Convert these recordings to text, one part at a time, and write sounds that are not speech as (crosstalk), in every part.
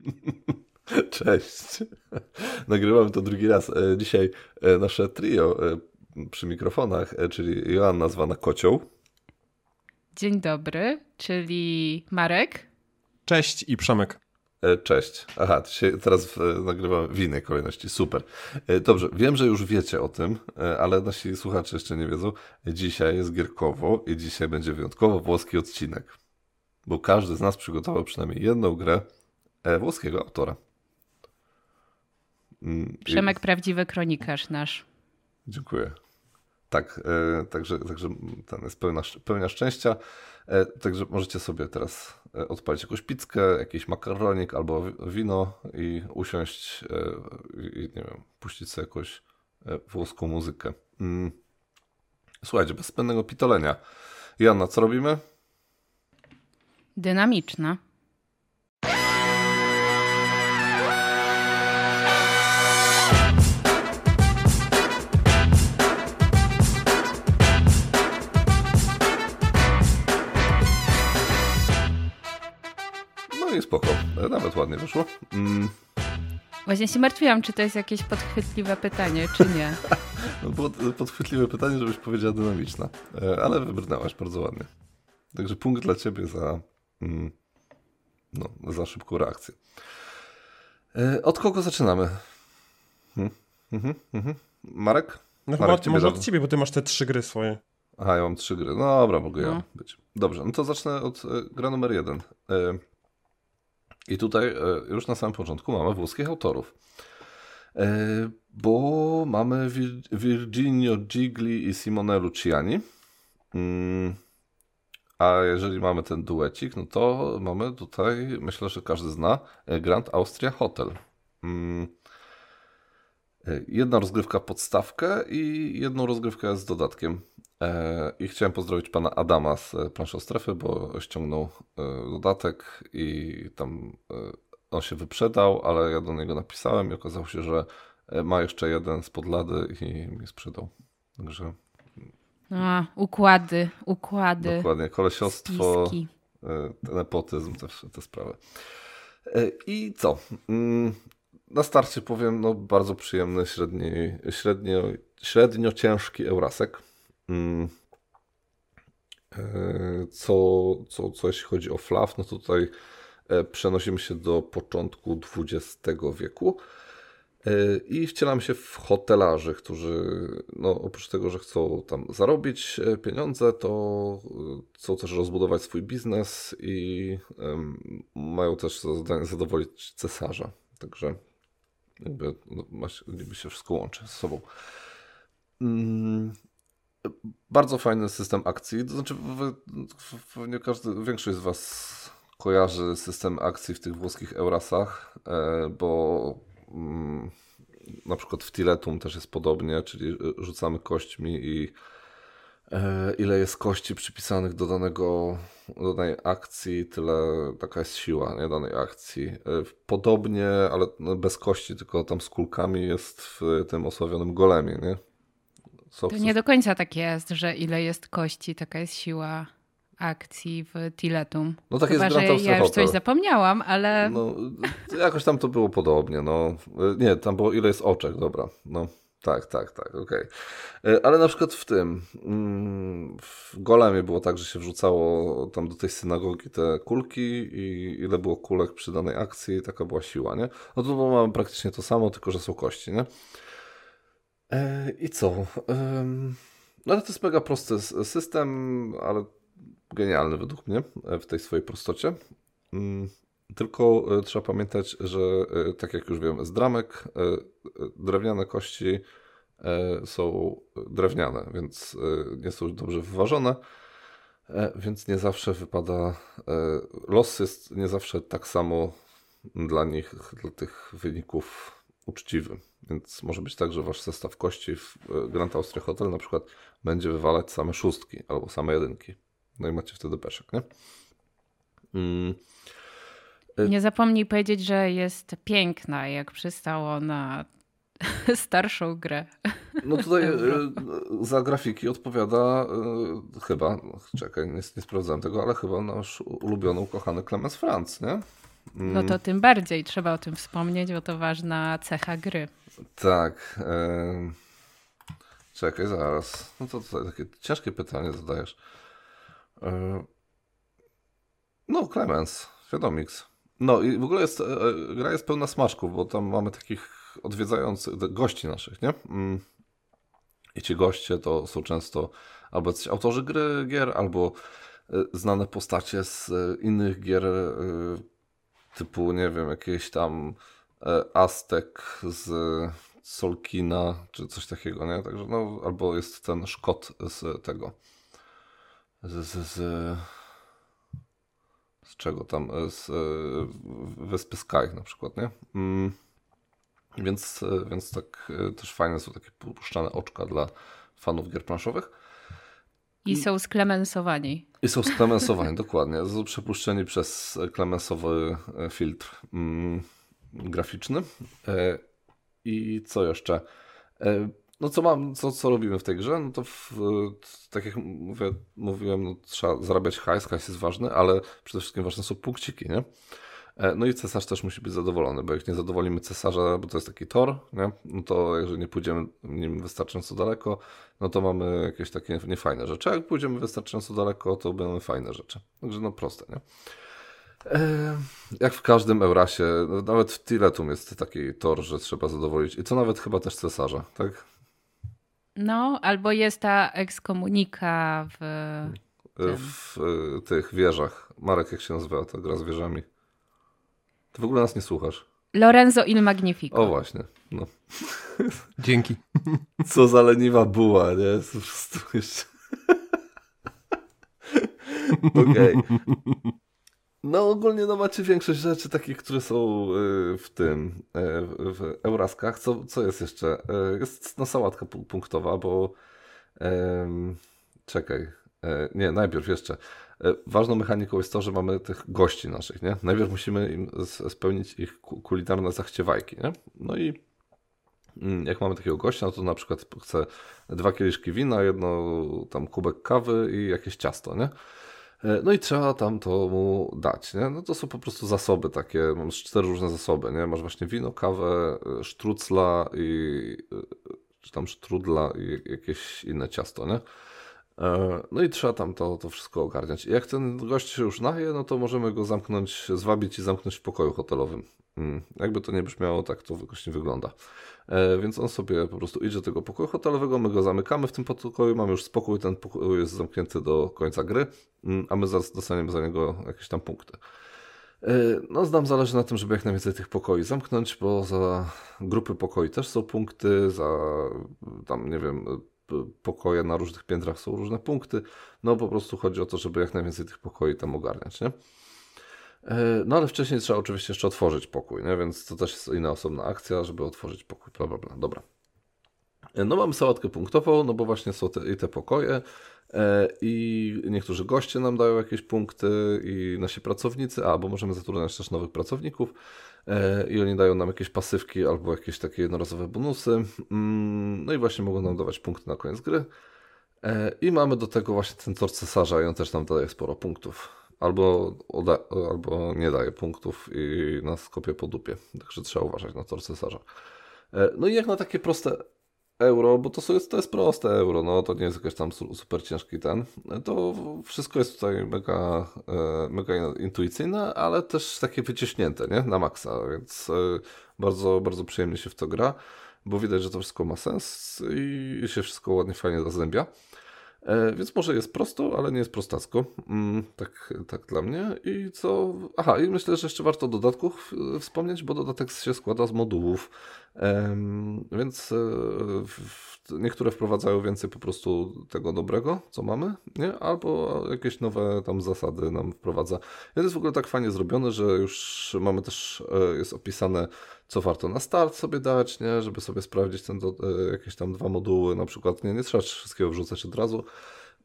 (laughs) Cześć. (laughs) Nagrywamy to drugi raz. E, dzisiaj e, nasze trio e, przy mikrofonach, czyli Joanna zwana Kocioł. Dzień dobry, czyli Marek. Cześć i Przemek. Cześć. Aha, teraz nagrywamy w innej kolejności. Super. Dobrze, wiem, że już wiecie o tym, ale nasi słuchacze jeszcze nie wiedzą. Dzisiaj jest gierkowo i dzisiaj będzie wyjątkowo włoski odcinek. Bo każdy z nas przygotował przynajmniej jedną grę włoskiego autora. Mm, Przemek, I... prawdziwy kronikarz nasz. Dziękuję. Tak, e, także, także ten jest pełna, pełnia szczęścia. E, także możecie sobie teraz e, odpalić jakąś pizzkę, jakiś makaronik albo wino i usiąść e, i nie wiem, puścić sobie jakąś e, włoską muzykę. Mm. Słuchajcie, bez zbędnego pitolenia. Janna, co robimy? Dynamiczna. Nawet ładnie wyszło. Mm. Właśnie się martwiłam, czy to jest jakieś podchwytliwe pytanie, czy nie. (laughs) no, było podchwytliwe pytanie, żebyś powiedziała dynamiczna. E, ale wybrnęłaś bardzo ładnie. Także punkt dla ciebie za, mm, no, za szybką reakcję. E, od kogo zaczynamy? Hmm? Mhm, mhm. Marek? No Marek, chyba, może od ciebie, bo ty masz te trzy gry swoje. Aha, ja mam trzy gry. No dobra, mogę no. ja być. Dobrze, no to zacznę od e, gra numer jeden. I tutaj e, już na samym początku mamy włoskich autorów. E, bo mamy Virginio Gigli i Simone Luciani. Mm, a jeżeli mamy ten duecik, no to mamy tutaj, myślę, że każdy zna, e, Grand Austria Hotel. Mm, jedna rozgrywka podstawkę i jedną rozgrywkę z dodatkiem. E, I chciałem pozdrowić pana Adama z e, planszą strefy, bo ściągnął e, dodatek i tam on się wyprzedał, ale ja do niego napisałem i okazało się, że ma jeszcze jeden z podlady i mi sprzedał. Także. A, układy, układy. Dokładnie, kolesiostwo, spiski. nepotyzm, te, te sprawy. I co? Na starcie powiem, no bardzo przyjemny, średni, średnio, średnio ciężki Eurasek. Mm. E, co, co, co jeśli chodzi o flaw, no tutaj e, przenosimy się do początku XX wieku e, i wcielamy się w hotelarzy, którzy no, oprócz tego, że chcą tam zarobić pieniądze, to chcą też rozbudować swój biznes i mają też zadowolić cesarza. Także jakby, no, jakby się wszystko łączy z sobą. Mm, bardzo fajny system akcji. To znaczy, pewnie każdy, większość z Was kojarzy system akcji w tych włoskich Eurasach, e, bo mm, na przykład w Tiletum też jest podobnie, czyli rzucamy kośćmi i ile jest kości przypisanych do danego do danej akcji, tyle taka jest siła nie, danej akcji. E, podobnie, ale no, bez kości, tylko tam z kulkami jest w tym osławionym golemie, nie? to nie do końca tak jest, że ile jest kości, taka jest siła akcji w Tiletum. No tak Chyba, jest że ja już coś zapomniałam, ale... No, jakoś tam to było podobnie, no. Nie, tam było ile jest oczek, dobra. No, tak, tak, tak, okej. Okay. E, ale na przykład w tym, mm, w Golemie było tak, że się wrzucało tam do tej synagogi te kulki i ile było kulek przy danej akcji, taka była siła, nie? No to mamy praktycznie to samo, tylko że są kości, nie? E, I co? No to jest mega prosty system, ale genialny według mnie e, w tej swojej prostocie. Tylko e, trzeba pamiętać, że tak jak już wiem, z dramek drewniane kości są drewniane, więc nie są dobrze wyważone, więc nie zawsze wypada. Los jest nie zawsze tak samo dla nich, dla tych wyników uczciwy. Więc może być tak, że wasz zestaw kości w e, Grand Austria Hotel na przykład będzie wywalać same szóstki albo same jedynki. No i macie wtedy peszek, nie? Mm. E, nie zapomnij powiedzieć, że jest piękna, jak przystało na (laughs) starszą grę. No tutaj (laughs) e, za grafiki odpowiada chyba, czekaj, nie, nie sprawdzałem tego, ale chyba nasz ulubiony, ukochany Clemens Franz, nie? Mm. No to tym bardziej trzeba o tym wspomnieć, bo to ważna cecha gry. Tak. Czekaj, zaraz. No to, to takie ciężkie pytanie zadajesz. E... No, Clemens, Wiadomix. No i w ogóle jest, e, e, gra jest pełna smaczków, bo tam mamy takich odwiedzających, gości naszych, nie? Mm. I ci goście to są często albo autorzy gry, gier, albo e, znane postacie z innych gier typu, nie wiem, jakieś tam Aztek z Solkina, czy coś takiego, nie? Także no, albo jest ten Szkot z tego z, z, z z czego tam, e, z e, Wyspy Sky na przykład, nie? Mm. Więc, e, więc tak też fajne są takie puszczane oczka dla fanów gier planszowych. I są sklemensowani. I są sklemensowani, (laughs) dokładnie. Są przepuszczeni przez klemensowy filtr mm, graficzny. I co jeszcze? No co mam, co, co robimy w tej grze? No to w, tak jak mówię, mówiłem, no, trzeba zarabiać hajs, hajs jest ważny, ale przede wszystkim ważne są punkciki, nie? E, no i cesarz też musi być zadowolony, bo jak nie zadowolimy cesarza, bo to jest taki tor, nie? no to jeżeli nie pójdziemy nim wystarczająco daleko, no to mamy jakieś takie niefajne rzeczy. A jak pójdziemy wystarczająco daleko, to będą fajne rzeczy. Także no proste, nie? E, jak w każdym Eurasie, nawet w Tiletum jest taki tor, że trzeba zadowolić. I to nawet chyba też cesarza, tak? No, albo jest ta ekskomunika w... W, w tych wieżach. Marek, jak się nazywa ta gra z wieżami? Ty w ogóle nas nie słuchasz. Lorenzo il Magnifico. O właśnie, no. (laughs) Dzięki. (laughs) Co za leniwa buła, nie? Po prostu jeszcze... (laughs) Okej. Okay. No ogólnie no macie większość rzeczy takich, które są y, w tym, y, w Euraskach. Co, co jest jeszcze? Y, jest no sałatka punktowa, bo czekaj, nie, najpierw jeszcze. Ważną mechaniką jest to, że mamy tych gości naszych, nie? Najpierw musimy im spełnić ich kulinarne zachciewajki, nie? No i mm, jak mamy takiego gościa, no to na przykład chce dwa kieliszki wina, jedno tam kubek kawy i jakieś ciasto, nie? E, no i trzeba tam to mu dać, nie? No to są po prostu zasoby takie, mam cztery różne zasoby, nie? Masz właśnie wino, kawę, e, sztrucla i e, czy tam sztrudla i jakieś inne ciasto, nie? No i trzeba tam to, to wszystko ogarniać. Jak ten gość się już naje, no to możemy go zamknąć, zwabić i zamknąć w pokoju hotelowym. Hmm. Jakby to nie brzmiało, tak to właśnie wygląda. E, więc on sobie po prostu idzie do tego pokoju hotelowego, my go zamykamy w tym pokoju, mamy już spokój, ten pokój jest zamknięty do końca gry, mm, a my dostaniemy za niego jakieś tam punkty. E, no, znam zależy na tym, żeby jak najwięcej tych pokoi zamknąć, bo za grupy pokoi też są punkty, za tam, nie wiem, pokoje na różnych piętrach są różne punkty. No, po prostu chodzi o to, żeby jak najwięcej tych pokoi tam ogarniać, nie? E, no ale wcześniej trzeba oczywiście jeszcze otworzyć pokój, nie? więc to też jest inna osobna akcja, żeby otworzyć pokój, bla, bla, bla. Dobra. E, no mamy sałatkę punktową, no bo właśnie są te, i te pokoje e, i niektórzy goście nam dają jakieś punkty i nasi pracownicy, a bo możemy zatrudniać też nowych pracowników i oni dają nam jakieś pasywki albo jakieś takie jednorazowe bonusy. Mm, no i właśnie mogą nam dawać punkty na koniec gry. I mamy do tego właśnie ten tor cesarza i on też nam daje sporo punktów albo, albo nie daje punktów i nas kopie po dupie. Także trzeba uważać na tor cesarza. E, no i jak na takie proste euro, bo to jest, to jest proste euro, no to nie jest jakiś tam super ciężki ten, to wszystko jest tutaj mega, e, mega intuicyjne, ale też takie wyciśnięte, nie? Na maksa, więc e, bardzo, bardzo przyjemnie się w to gra, bo widać, że to wszystko ma sens i się wszystko ładnie, fajnie zazębia. E, więc może jest prosto, ale nie jest prostacko. Mm, tak, tak dla mnie. I co? Aha, i myślę, że jeszcze warto dodatków wspomnieć, bo dodatek się składa z modułów. Więc e, niektóre wprowadzają więcej po prostu tego dobrego, co mamy, nie? albo jakieś nowe tam zasady nam wprowadza. I to jest w ogóle tak fajnie zrobione, że już mamy też, e, jest opisane, co warto na start sobie dać, nie? żeby sobie sprawdzić ten do, e, jakieś tam dwa moduły, na przykład nie, nie trzeba wszystkiego wrzucać od razu.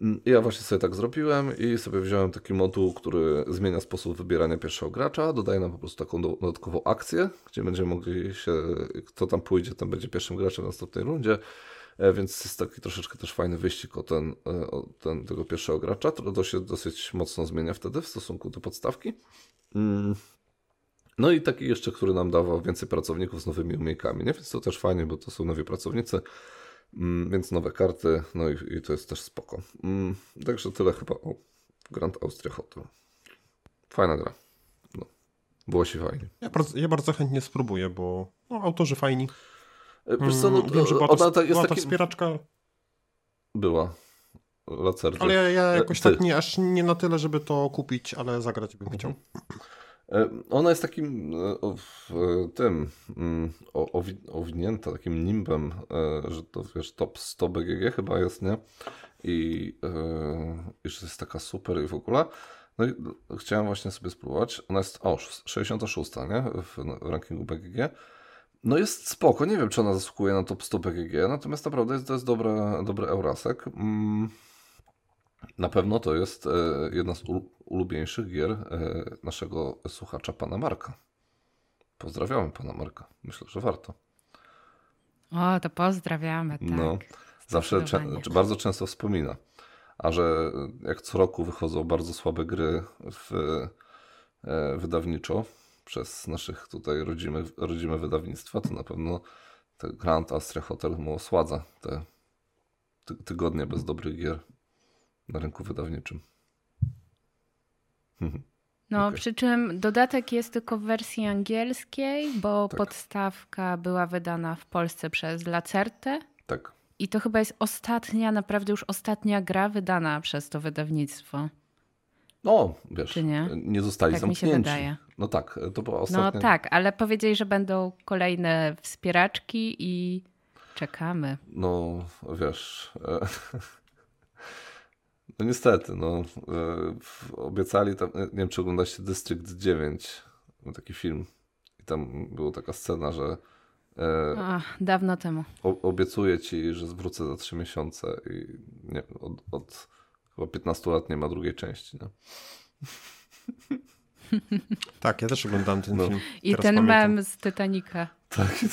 Mm, ja właśnie sobie tak zrobiłem i sobie wziąłem taki moduł, który zmienia sposób wybierania pierwszego gracza, dodaje nam po prostu taką dodatkową akcję, gdzie będziemy mogli się, kto tam pójdzie, ten będzie pierwszym graczem w następnej rundzie. E, więc jest taki troszeczkę też fajny wyścig o ten, e, o ten tego pierwszego gracza, to się dosyć mocno zmienia wtedy w stosunku do podstawki. Mm. No i taki jeszcze, który nam dawał więcej pracowników z nowymi nie? Więc to też fajnie, bo to są nowi pracownicy, więc nowe karty, no i, i, to jest też spoko. Mm, także tyle chyba o Grand Austria Hotel. Fajna gra. No, było się fajnie. Ja bardzo, ja bardzo chętnie spróbuję, bo no, autorzy fajni. E, wiesz co, no, mm, Wiem, że była to, jest była to wspieraczka. Była. Lacerty. Ale ja, ja jakoś Ty. tak nie, aż nie na tyle, żeby to kupić, ale zagrać bym chciał. E, ona jest takim e, tym mm, owinięta takim nimbem, że to wiesz, top 100 BGG chyba jest, nie? I że jest taka super i w ogóle. No i chciałem właśnie sobie spróbować. Ona jest, o, 66, nie? W, w rankingu BGG. No jest spoko, nie wiem czy ona zasługuje na top 100 BGG, natomiast naprawdę jest, to jest dobry, dobry Eurasek. Mm, na pewno to jest e, jedna z ulubieńszych gier e, naszego słuchacza, pana Marka. Pozdrawiamy pana Marka. Myślę, że warto. O, to pozdrawiamy, tak. No, zawsze, bardzo często wspomina. A że jak co roku wychodzą bardzo słabe gry w, e, wydawniczo, przez naszych tutaj rodzime, rodzime wydawnictwa, to na pewno Grand Austria Hotel mu osładza te ty, tygodnie bez dobrych gier na rynku wydawniczym. No, okay. przy czym dodatek jest tylko w wersji angielskiej, bo tak. podstawka była wydana w Polsce przez Lacerte. Tak. I to chyba jest ostatnia, naprawdę już ostatnia gra wydana przez to wydawnictwo. No, wiesz, nie? nie? zostali tak zamknięci. Mi się wydaje. No tak, to była no ostatnia. No tak, ale powiedzieli, że będą kolejne wspieraczki i czekamy. No, wiesz... (laughs) No niestety, no. E, obiecali tam, nie wiem czy oglądacie District 9, taki film. I tam była taka scena, że e, Ach, dawno temu. obiecuję ci, że zwrócę za 3 miesiące i nie, od, od Chyba 15 lat nie ma drugiej części. No. (laughs) tak, ja też oglądałem ten no. film. I Teraz ten pamiętam. mem z Titanica. Tak.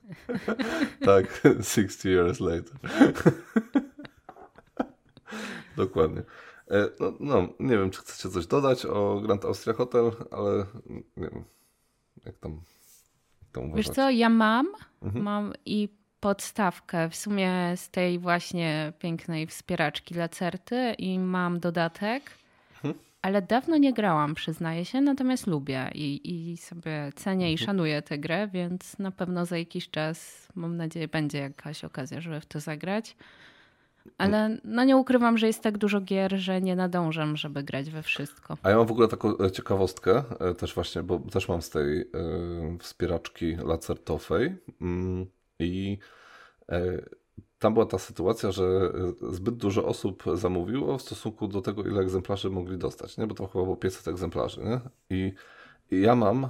(laughs) tak, (laughs) 60 years later. Dokładnie. E, no, no, nie wiem, czy chcecie coś dodać o Grand Austria Hotel, ale nie wiem, jak tam, tam Wiesz co, ja mam, mhm. mam i podstawkę w sumie z tej właśnie pięknej wspieraczki Lacerty i mam dodatek, hmm. ale dawno nie grałam, przyznaję się, natomiast lubię i, i sobie cenię i mhm. szanuję tę grę, więc na pewno za jakiś czas, mam nadzieję, będzie jakaś okazja, żeby w to zagrać. Ale no nie ukrywam, że jest tak dużo gier, że nie nadążam, żeby grać we wszystko. A ja mam w ogóle taką e, ciekawostkę e, też właśnie, bo też mam z tej y, wspieraczki lacertowej. Mm, i e, tam była ta sytuacja, że e, zbyt dużo osób zamówiło w stosunku do tego, ile egzemplarzy mogli dostać, nie? bo to chyba było 500 egzemplarzy. Nie? I, I ja mam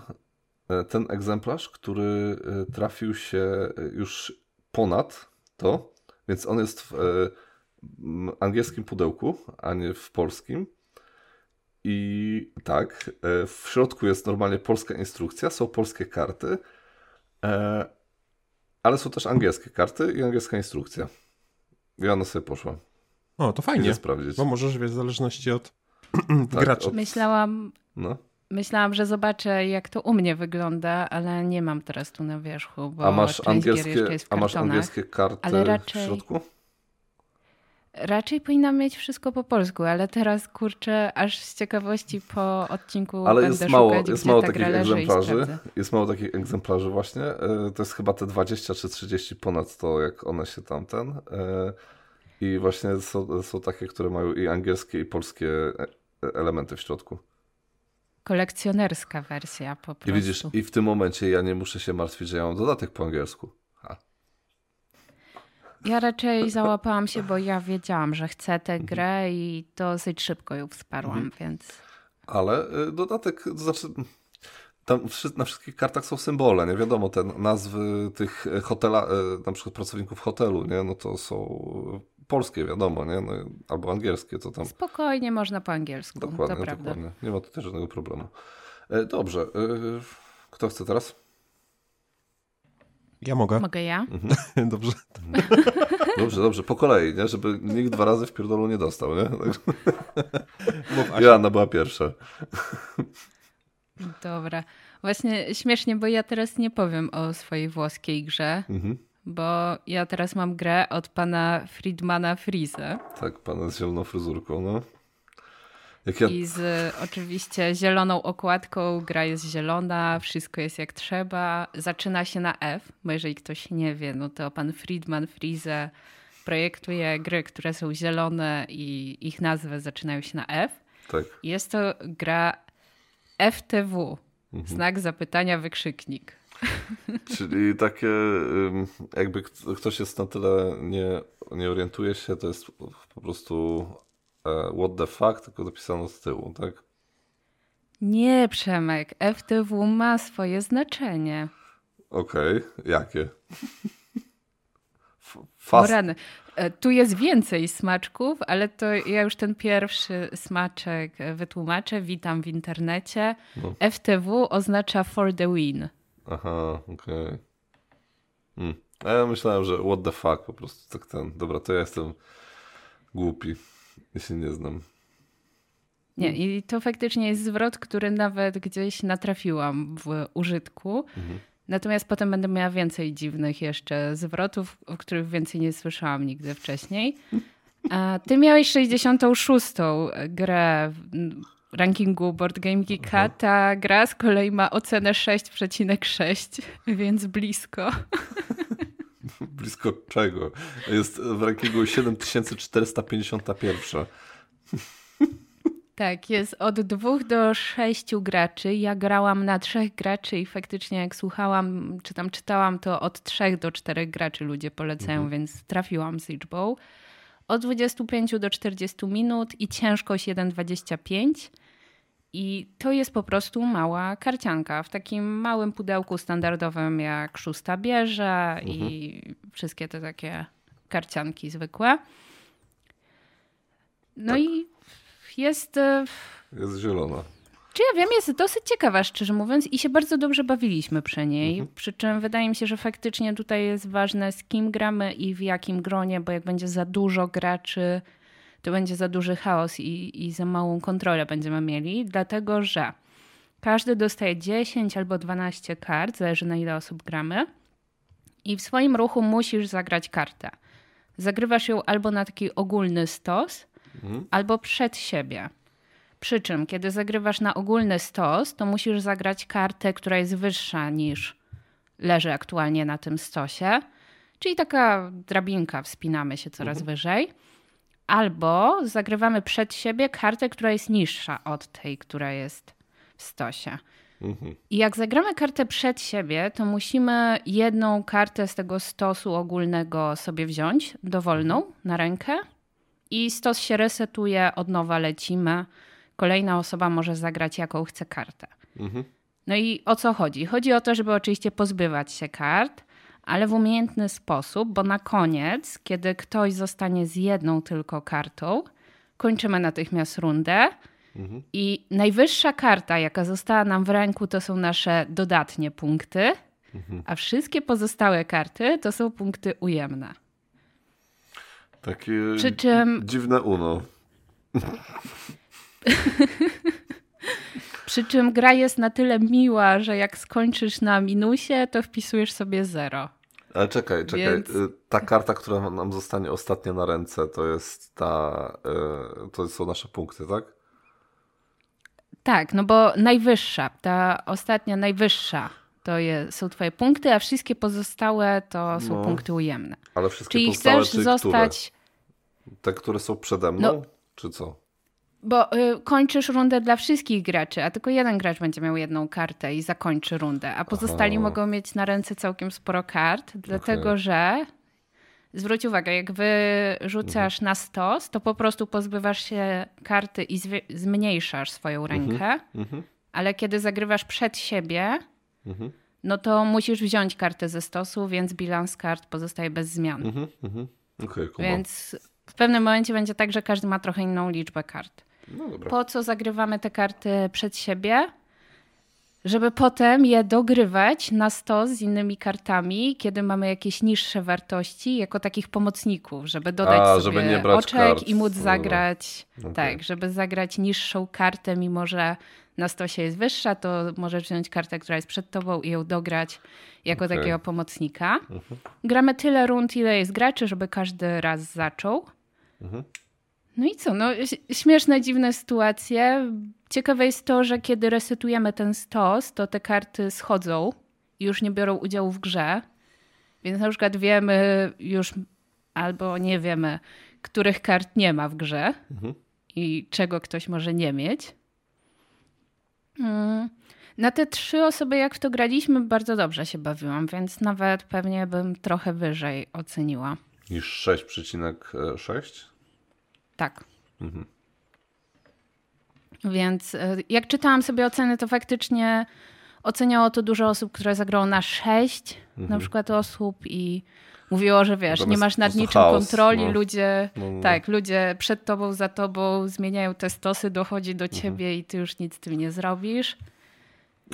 e, ten egzemplarz, który trafił się już ponad to, więc on jest w angielskim pudełku, a nie w polskim. I tak, w środku jest normalnie polska instrukcja, są polskie karty. Ale są też angielskie karty i angielska instrukcja. I ona sobie poszła. O, to fajnie. sprawdzić. Bo możesz, wiesz, w zależności od (clears throat) tak, graczy. Od... Myślałam, no. Myślałam, że zobaczę, jak to u mnie wygląda, ale nie mam teraz tu na wierzchu, bo a masz angielskie, A masz angielskie karty raczej... w środku? Raczej powinnam mieć wszystko po polsku, ale teraz kurczę, aż z ciekawości po odcinku ale będę jest mało, szukać, jest mało takich egzemplarzy. Jest mało takich egzemplarzy właśnie. E, to jest chyba te 20 czy 30 ponad to, jak one się tamten. E, I właśnie są, są takie, które mają i angielskie, i polskie e, elementy w środku. Kolekcjonerska wersja po prostu. I widzisz, i w tym momencie ja nie muszę się martwić, że ja mam dodatek po angielsku. Ja raczej załapałam się, bo ja wiedziałam, że chcę tę mhm. grę i dosyć szybko ją wsparłam, mhm. więc. Ale y, dodatek, to znaczy. Tam na wszystkich kartach są symbole, nie wiadomo, te nazwy tych hotela, y, na przykład pracowników hotelu, nie, no to są polskie, wiadomo, nie, no, albo angielskie, to tam. Spokojnie można po angielsku, dokładnie, to dokładnie. Nie ma tutaj żadnego problemu. E, dobrze, y, kto chce teraz? Ja mogę. Mogę ja? Mhm. (laughs) dobrze. (laughs) Dobrze, dobrze, po kolei, nie? żeby nikt dwa razy w pierdolu nie dostał. Nie? (laughs) Joanna była pierwsza. Dobra. Właśnie śmiesznie, bo ja teraz nie powiem o swojej włoskiej grze, mhm. Bo ja teraz mam grę od pana Friedmana Frize. Tak, pana z zieloną fryzurką, no. Ja... I z oczywiście zieloną okładką, gra jest zielona, wszystko jest jak trzeba. Zaczyna się na F, bo jeżeli ktoś nie wie, no to pan Friedman Frize projektuje gry, które są zielone i ich nazwy zaczynają się na F. Tak. Jest to gra FTW, mhm. znak zapytania, wykrzyknik. Czyli takie, jakby ktoś jest na tyle nie, nie orientuje się, to jest po prostu e, what the fuck, tylko dopisano z tyłu, tak? Nie, Przemek. FTW ma swoje znaczenie. Okej, okay. jakie? Fast. E, tu jest więcej smaczków, ale to ja już ten pierwszy smaczek wytłumaczę. Witam w internecie. No. FTW oznacza for the win. Aha, okej. Okay. Hmm. A ja myślałem, że what the fuck po prostu tak ten. Dobra, to ja jestem głupi. Się nie znam. Nie, i to faktycznie jest zwrot, który nawet gdzieś natrafiłam w użytku. Mhm. Natomiast potem będę miała więcej dziwnych jeszcze zwrotów, o których więcej nie słyszałam nigdy wcześniej. A ty miałeś 66. grę rankingu Board Game Geeka. Ta gra z kolei ma ocenę 6,6, więc blisko. (laughs) Blisko czego? Jest w rankingu 7451. Tak, jest od dwóch do sześciu graczy. Ja grałam na trzech graczy i faktycznie jak słuchałam, czy tam czytałam, to od trzech do czterech graczy ludzie polecają, mhm. więc trafiłam z liczbą. Od 25 do 40 minut i ciężkość 1,25. I to jest po prostu mała karcianka w takim małym pudełku standardowym jak szósta bierze mhm. i wszystkie te takie karcianki zwykłe. No tak. i jest. E, jest zielona. Czy ja wiem, jest dosyć ciekawa, szczerze mówiąc, i się bardzo dobrze bawiliśmy przy niej. Mhm. Przy czym wydaje mi się, że faktycznie tutaj jest ważne, z kim gramy i w jakim gronie, bo jak będzie za dużo graczy, to będzie za duży chaos i, i za małą kontrolę będziemy mieli, dlatego że każdy dostaje 10 albo 12 kart, zależy na ile osób gramy, i w swoim ruchu musisz zagrać kartę. Zagrywasz ją albo na taki ogólny stos, mhm. albo przed siebie. Przy czym, kiedy zagrywasz na ogólny stos, to musisz zagrać kartę, która jest wyższa niż leży aktualnie na tym stosie. Czyli taka drabinka, wspinamy się coraz mhm. wyżej. Albo zagrywamy przed siebie kartę, która jest niższa od tej, która jest w stosie. Mhm. I jak zagramy kartę przed siebie, to musimy jedną kartę z tego stosu ogólnego sobie wziąć, dowolną, mhm. na rękę i stos się resetuje, od nowa lecimy. Kolejna osoba może zagrać jaką chce kartę. Mhm. No i o co chodzi? Chodzi o to, żeby oczywiście pozbywać się kart, ale w umiejętny sposób, bo na koniec, kiedy ktoś zostanie z jedną tylko kartą, kończymy natychmiast rundę. Mhm. I najwyższa karta, jaka została nam w ręku, to są nasze dodatnie punkty, mhm. a wszystkie pozostałe karty to są punkty ujemne. Takie Przy czym... dziwne uno. (laughs) Przy czym gra jest na tyle miła, że jak skończysz na minusie, to wpisujesz sobie zero. Ale czekaj, czekaj. Więc... Y, ta karta, która nam zostanie ostatnio na ręce, to jest ta. Y, to są nasze punkty, tak? Tak, no bo najwyższa, ta ostatnia najwyższa to je, są twoje punkty, a wszystkie pozostałe to są no, punkty ujemne. Ale wszystkie czyli pozostałe, chcesz czyli zostać... Które? Te, które są przede mną, no, czy co? Bo y, kończysz rundę dla wszystkich graczy, a tylko jeden gracz będzie miał jedną kartę i zakończy rundę, a pozostali Aha. mogą mieć na ręce całkiem sporo kart, dlatego okay. że zwróć uwagę, jak wyrzucasz mhm. na stos, to po prostu pozbywasz się karty i zmniejszasz swoją mhm. rękę, mhm. ale kiedy zagrywasz przed siebie, mhm. no to musisz wziąć kartę ze stosu, więc bilans kart pozostaje bez zmian. Mhm. mhm. Okay, więc w pewnym momencie będzie tak, że każdy ma trochę inną liczbę kart. No po co zagrywamy te karty przed siebie? Żeby potem je dogrywać na stos z innymi kartami, kiedy mamy jakieś niższe wartości, jako takich pomocników, żeby dodać A, sobie żeby oczek kart. i móc no, no. zagrać. No. Okay. Tak, żeby zagrać niższą kartę, mimo że na stosie jest wyższa, to możesz wziąć kartę, która jest przed tobą i ją dograć jako okay. takiego pomocnika. Mhm. Gramy tyle rund, ile jest graczy, żeby każdy raz zaczął. Mhm. No i co? No, śmieszne, dziwne sytuacje. Ciekawe jest to, że kiedy resetujemy ten stos, to te karty schodzą i już nie biorą udziału w grze. Więc na przykład wiemy już, albo nie wiemy, których kart nie ma w grze mhm. i czego ktoś może nie mieć. Mm. Na te trzy osoby, jak w to graliśmy, bardzo dobrze się bawiłam, więc nawet pewnie bym trochę wyżej oceniła. Niż 6,6? Tak. Mhm. Więc e, jak czytałam sobie oceny, to faktycznie oceniało to dużo osób, które zagrało na 6 mhm. na przykład osób i mówiło, że wiesz, nie masz nad niczym chaos, kontroli, no. ludzie, no, no. tak, ludzie przed tobą, za tobą zmieniają te stosy, dochodzi do mhm. ciebie mhm. i ty już nic z tym nie zrobisz.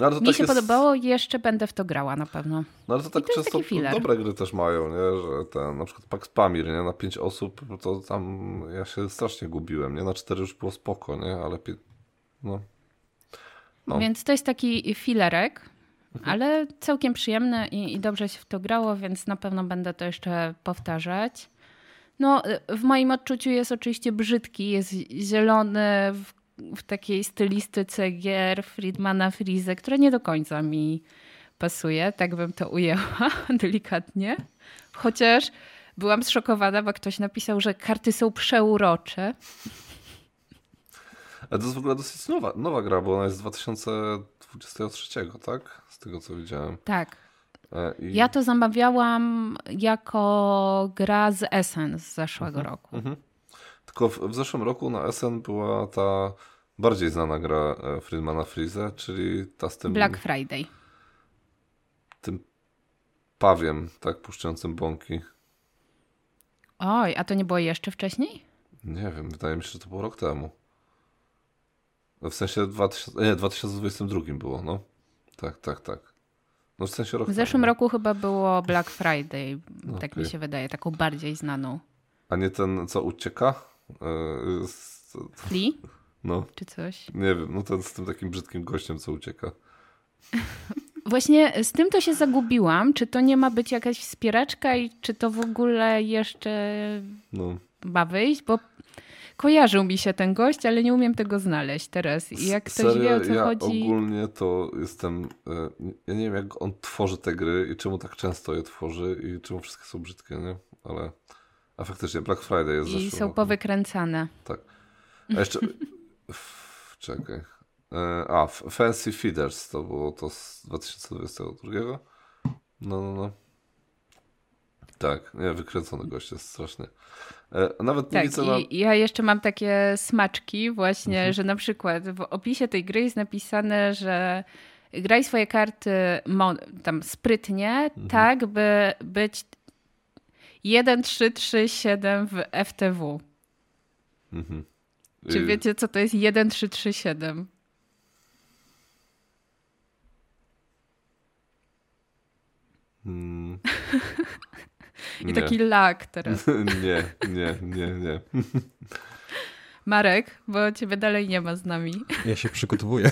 No, Mi tak się jest... podobało i jeszcze będę w to grała na pewno. No ale to tak to często dobre gry też mają, nie? że ten na przykład Pax Pamir, nie? na pięć osób, to tam ja się strasznie gubiłem, nie? Na cztery już było spoko, nie? Ale no. no. Więc to jest taki filerek, mhm. ale całkiem przyjemny i, i dobrze się w to grało, więc na pewno będę to jeszcze powtarzać. No, w moim odczuciu jest oczywiście brzydki, jest zielony, w w takiej stylistyce gier Friedmana Frize, która nie do końca mi pasuje, tak bym to ujęła (laughs) delikatnie. Chociaż byłam zszokowana, bo ktoś napisał, że karty są przeurocze. Ale to jest w ogóle dosyć nowa, nowa gra, bo ona jest z 2023, tak? Z tego co widziałem. Tak. E, I... Ja to zamawiałam jako gra z Essen z zeszłego mhm, roku. Mhm. Tylko w, w, zeszłym roku na SN była ta bardziej znana gra e, Friedmana Freeze, czyli ta z tym... Black Friday. Tym pawiem, tak, puszczającym bąki. Oj, a to nie było jeszcze wcześniej? Nie wiem, wydaje mi się, że to było rok temu. W sensie 2000, nie, 2022 było, no. Tak, tak, tak. No w sensie rok W zeszłym temu. roku chyba było Black Friday, tak okay. mi się wydaje, taką bardziej znaną. A nie ten, co ucieka? Flea? No. Czy coś? Nie wiem, no ten z tym takim brzydkim gościem, co ucieka. (laughs) Właśnie z tym to się zagubiłam. Czy to nie ma być jakaś wspieraczka i czy to w ogóle jeszcze no. ma wyjść? Bo kojarzył mi się ten gość, ale nie umiem tego znaleźć teraz. I jak ktoś Serio, wie o co ja chodzi... ogólnie to jestem... E, ja nie wiem jak on tworzy te gry i czemu tak często je tworzy i czemu wszystkie są brzydkie, nie? Ale... A faktycznie Black Friday jest I są powykręcane. Tak. A jeszcze... Czekaj. E, a, Fancy Feeders to było to z 2022. No, no, no. Tak, nie, wykręcony gość jest strasznie. E, nawet nie tak, widzę na... ja jeszcze mam takie smaczki właśnie, mhm. że na przykład w opisie tej gry jest napisane, że graj swoje karty tam sprytnie, mhm. tak by być 1, 3, 3, 7 w FTW. Mhm. Czy y- wiecie, co to jest 1, 3, 3, 7? Hmm. (laughs) I taki lak teraz. (laughs) nie, nie, nie, nie. (laughs) Marek, bo ciebie dalej nie ma z nami. Ja się przygotowuję.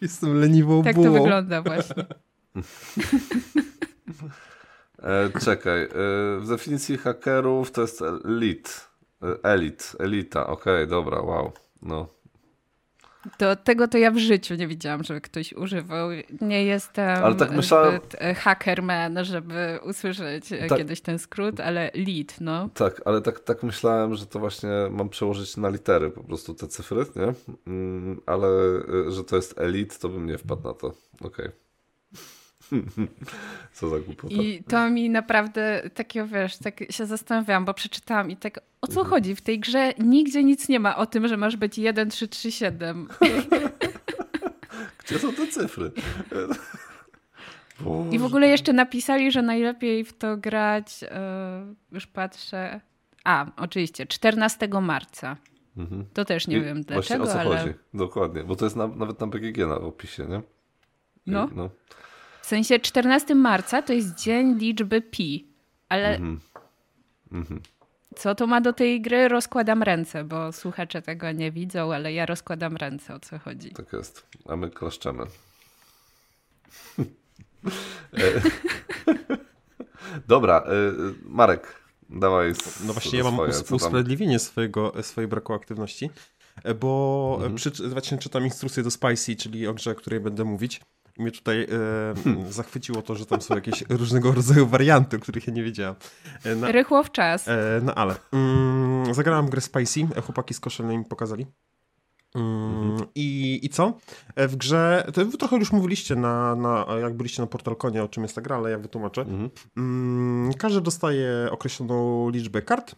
Jestem leniwą Tak bułą. to wygląda właśnie. E, czekaj, e, w definicji hakerów to jest elit. E, elit, elita, okej, okay, dobra, wow. No. To, tego to ja w życiu nie widziałam, żeby ktoś używał. Nie jestem ale tak myślałem... e, hackerman, żeby usłyszeć e, tak. kiedyś ten skrót, ale lead, no. Tak, ale tak, tak myślałem, że to właśnie mam przełożyć na litery po prostu te cyfry, nie? Mm, ale że to jest elit, to bym nie wpadł na to. Okej. Okay. Co za głupota. I to mi naprawdę takiego, wiesz, tak się zastanawiałam, bo przeczytałam i tak, o co mhm. chodzi? W tej grze nigdzie nic nie ma o tym, że masz być 1, 3, 3, 7. Gdzie są te cyfry? I w ogóle jeszcze napisali, że najlepiej w to grać, yy, już patrzę, a, oczywiście, 14 marca. Mhm. To też nie I wiem dlaczego, o co ale... chodzi? Dokładnie, bo to jest na, nawet na BGG na opisie, nie? No. no. W sensie 14 marca to jest dzień liczby pi, ale... Mhm. Mhm. Co to ma do tej gry? Rozkładam ręce, bo słuchacze tego nie widzą, ale ja rozkładam ręce, o co chodzi. Tak jest. A my klaszczemy. (laughs) Dobra, e, Marek, dawaj. No właśnie, ja mam swoje, usprawiedliwienie swojego, swojej braku aktywności, e, bo mhm. przy, właśnie czytam instrukcję do Spicy, czyli o grze, o której będę mówić. Mnie tutaj e, hmm. zachwyciło to, że tam są jakieś (laughs) różnego rodzaju warianty, o których ja nie wiedziałem. E, na, Rychło w czas. E, no ale. Mm, zagrałem grę Spicy, chłopaki z Koszelnej mi pokazali. Mm, I, I co? E, w grze, to wy trochę już mówiliście, na, na, jak byliście na Portalkonie, o czym jest ta gra, ale ja wytłumaczę. Mhm. Mm, każdy dostaje określoną liczbę kart.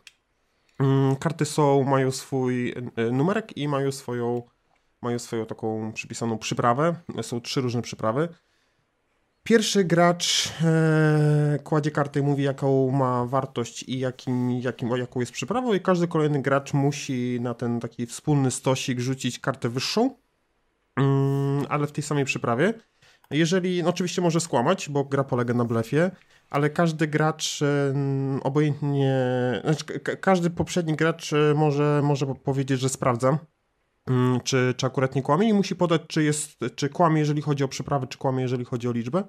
Mm, karty są, mają swój e, numerek i mają swoją, mają swoją taką przypisaną przyprawę. Są trzy różne przyprawy. Pierwszy gracz e, kładzie kartę i mówi, jaką ma wartość i jakim, jakim, jaką jest przyprawą, i każdy kolejny gracz musi na ten taki wspólny stosik rzucić kartę wyższą, mm, ale w tej samej przyprawie. Jeżeli, no oczywiście może skłamać, bo gra polega na blefie, ale każdy gracz e, obojętnie, znaczy każdy poprzedni gracz e, może, może powiedzieć, że sprawdza Mm, czy, czy akurat nie kłamie i musi podać, czy, jest, czy kłamie, jeżeli chodzi o przyprawę, czy kłamie, jeżeli chodzi o liczbę.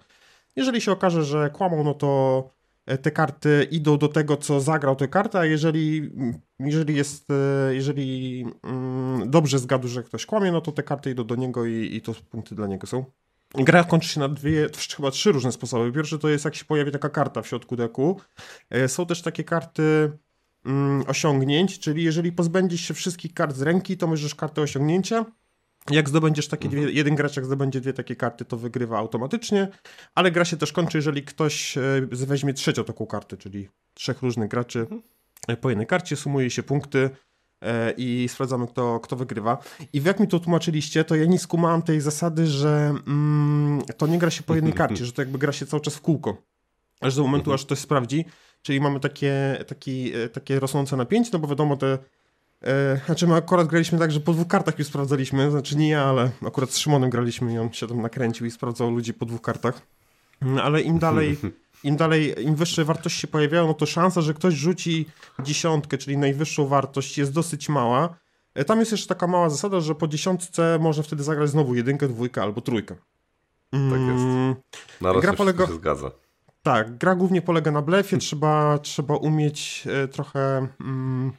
Jeżeli się okaże, że kłamał, no to e, te karty idą do tego, co zagrał tę kartę, a jeżeli, jeżeli jest, e, jeżeli mm, dobrze zgadł, że ktoś kłamie, no to te karty idą do niego i, i to punkty dla niego są. Gra kończy się na dwie, chyba trzy różne sposoby. Pierwszy to jest, jak się pojawi taka karta w środku deku. E, są też takie karty mm, osiągnięć, czyli jeżeli pozbędziesz się wszystkich kart z ręki, to możesz kartę osiągnięcia. Jak zdobędziesz takie dwie, mhm. jeden gracz jak zdobędzie dwie takie karty, to wygrywa automatycznie, ale gra się też kończy, jeżeli ktoś e, weźmie trzecią taką kartę, czyli trzech różnych graczy mhm. E, po jednej karcie, sumuje się punkty e, i sprawdzamy, kto, kto wygrywa. I jak mi to tłumaczyliście, to ja nie skumałem tej zasady, że mm, to nie gra się po jednej (laughs) karcie, że to jakby gra się cały czas w kółko. Aż do momentu, mhm. aż ktoś sprawdzi. Czyli mamy takie, taki, e, takie rosnące napięcie, no bo wiadomo te e, znaczy my akurat graliśmy tak, że po dwóch kartach już sprawdzaliśmy, znaczy nie ja, ale akurat z Szymonem graliśmy i on się tam nakręcił i sprawdzał ludzi po dwóch kartach. No, ale im dalej, (laughs) im dalej, im wyższe wartości się pojawiają, no to szansa, że ktoś rzuci dziesiątkę, czyli najwyższą wartość jest dosyć mała. E, tam jest jeszcze taka mała zasada, że po dziesiątce można wtedy zagrać znowu jedynkę, dwójkę albo trójkę. Tak jest. Mm, Na gra polega... się zgadza. Tak, gra głównie polega na blefie, trzeba, trzeba umieć e, trochę mm,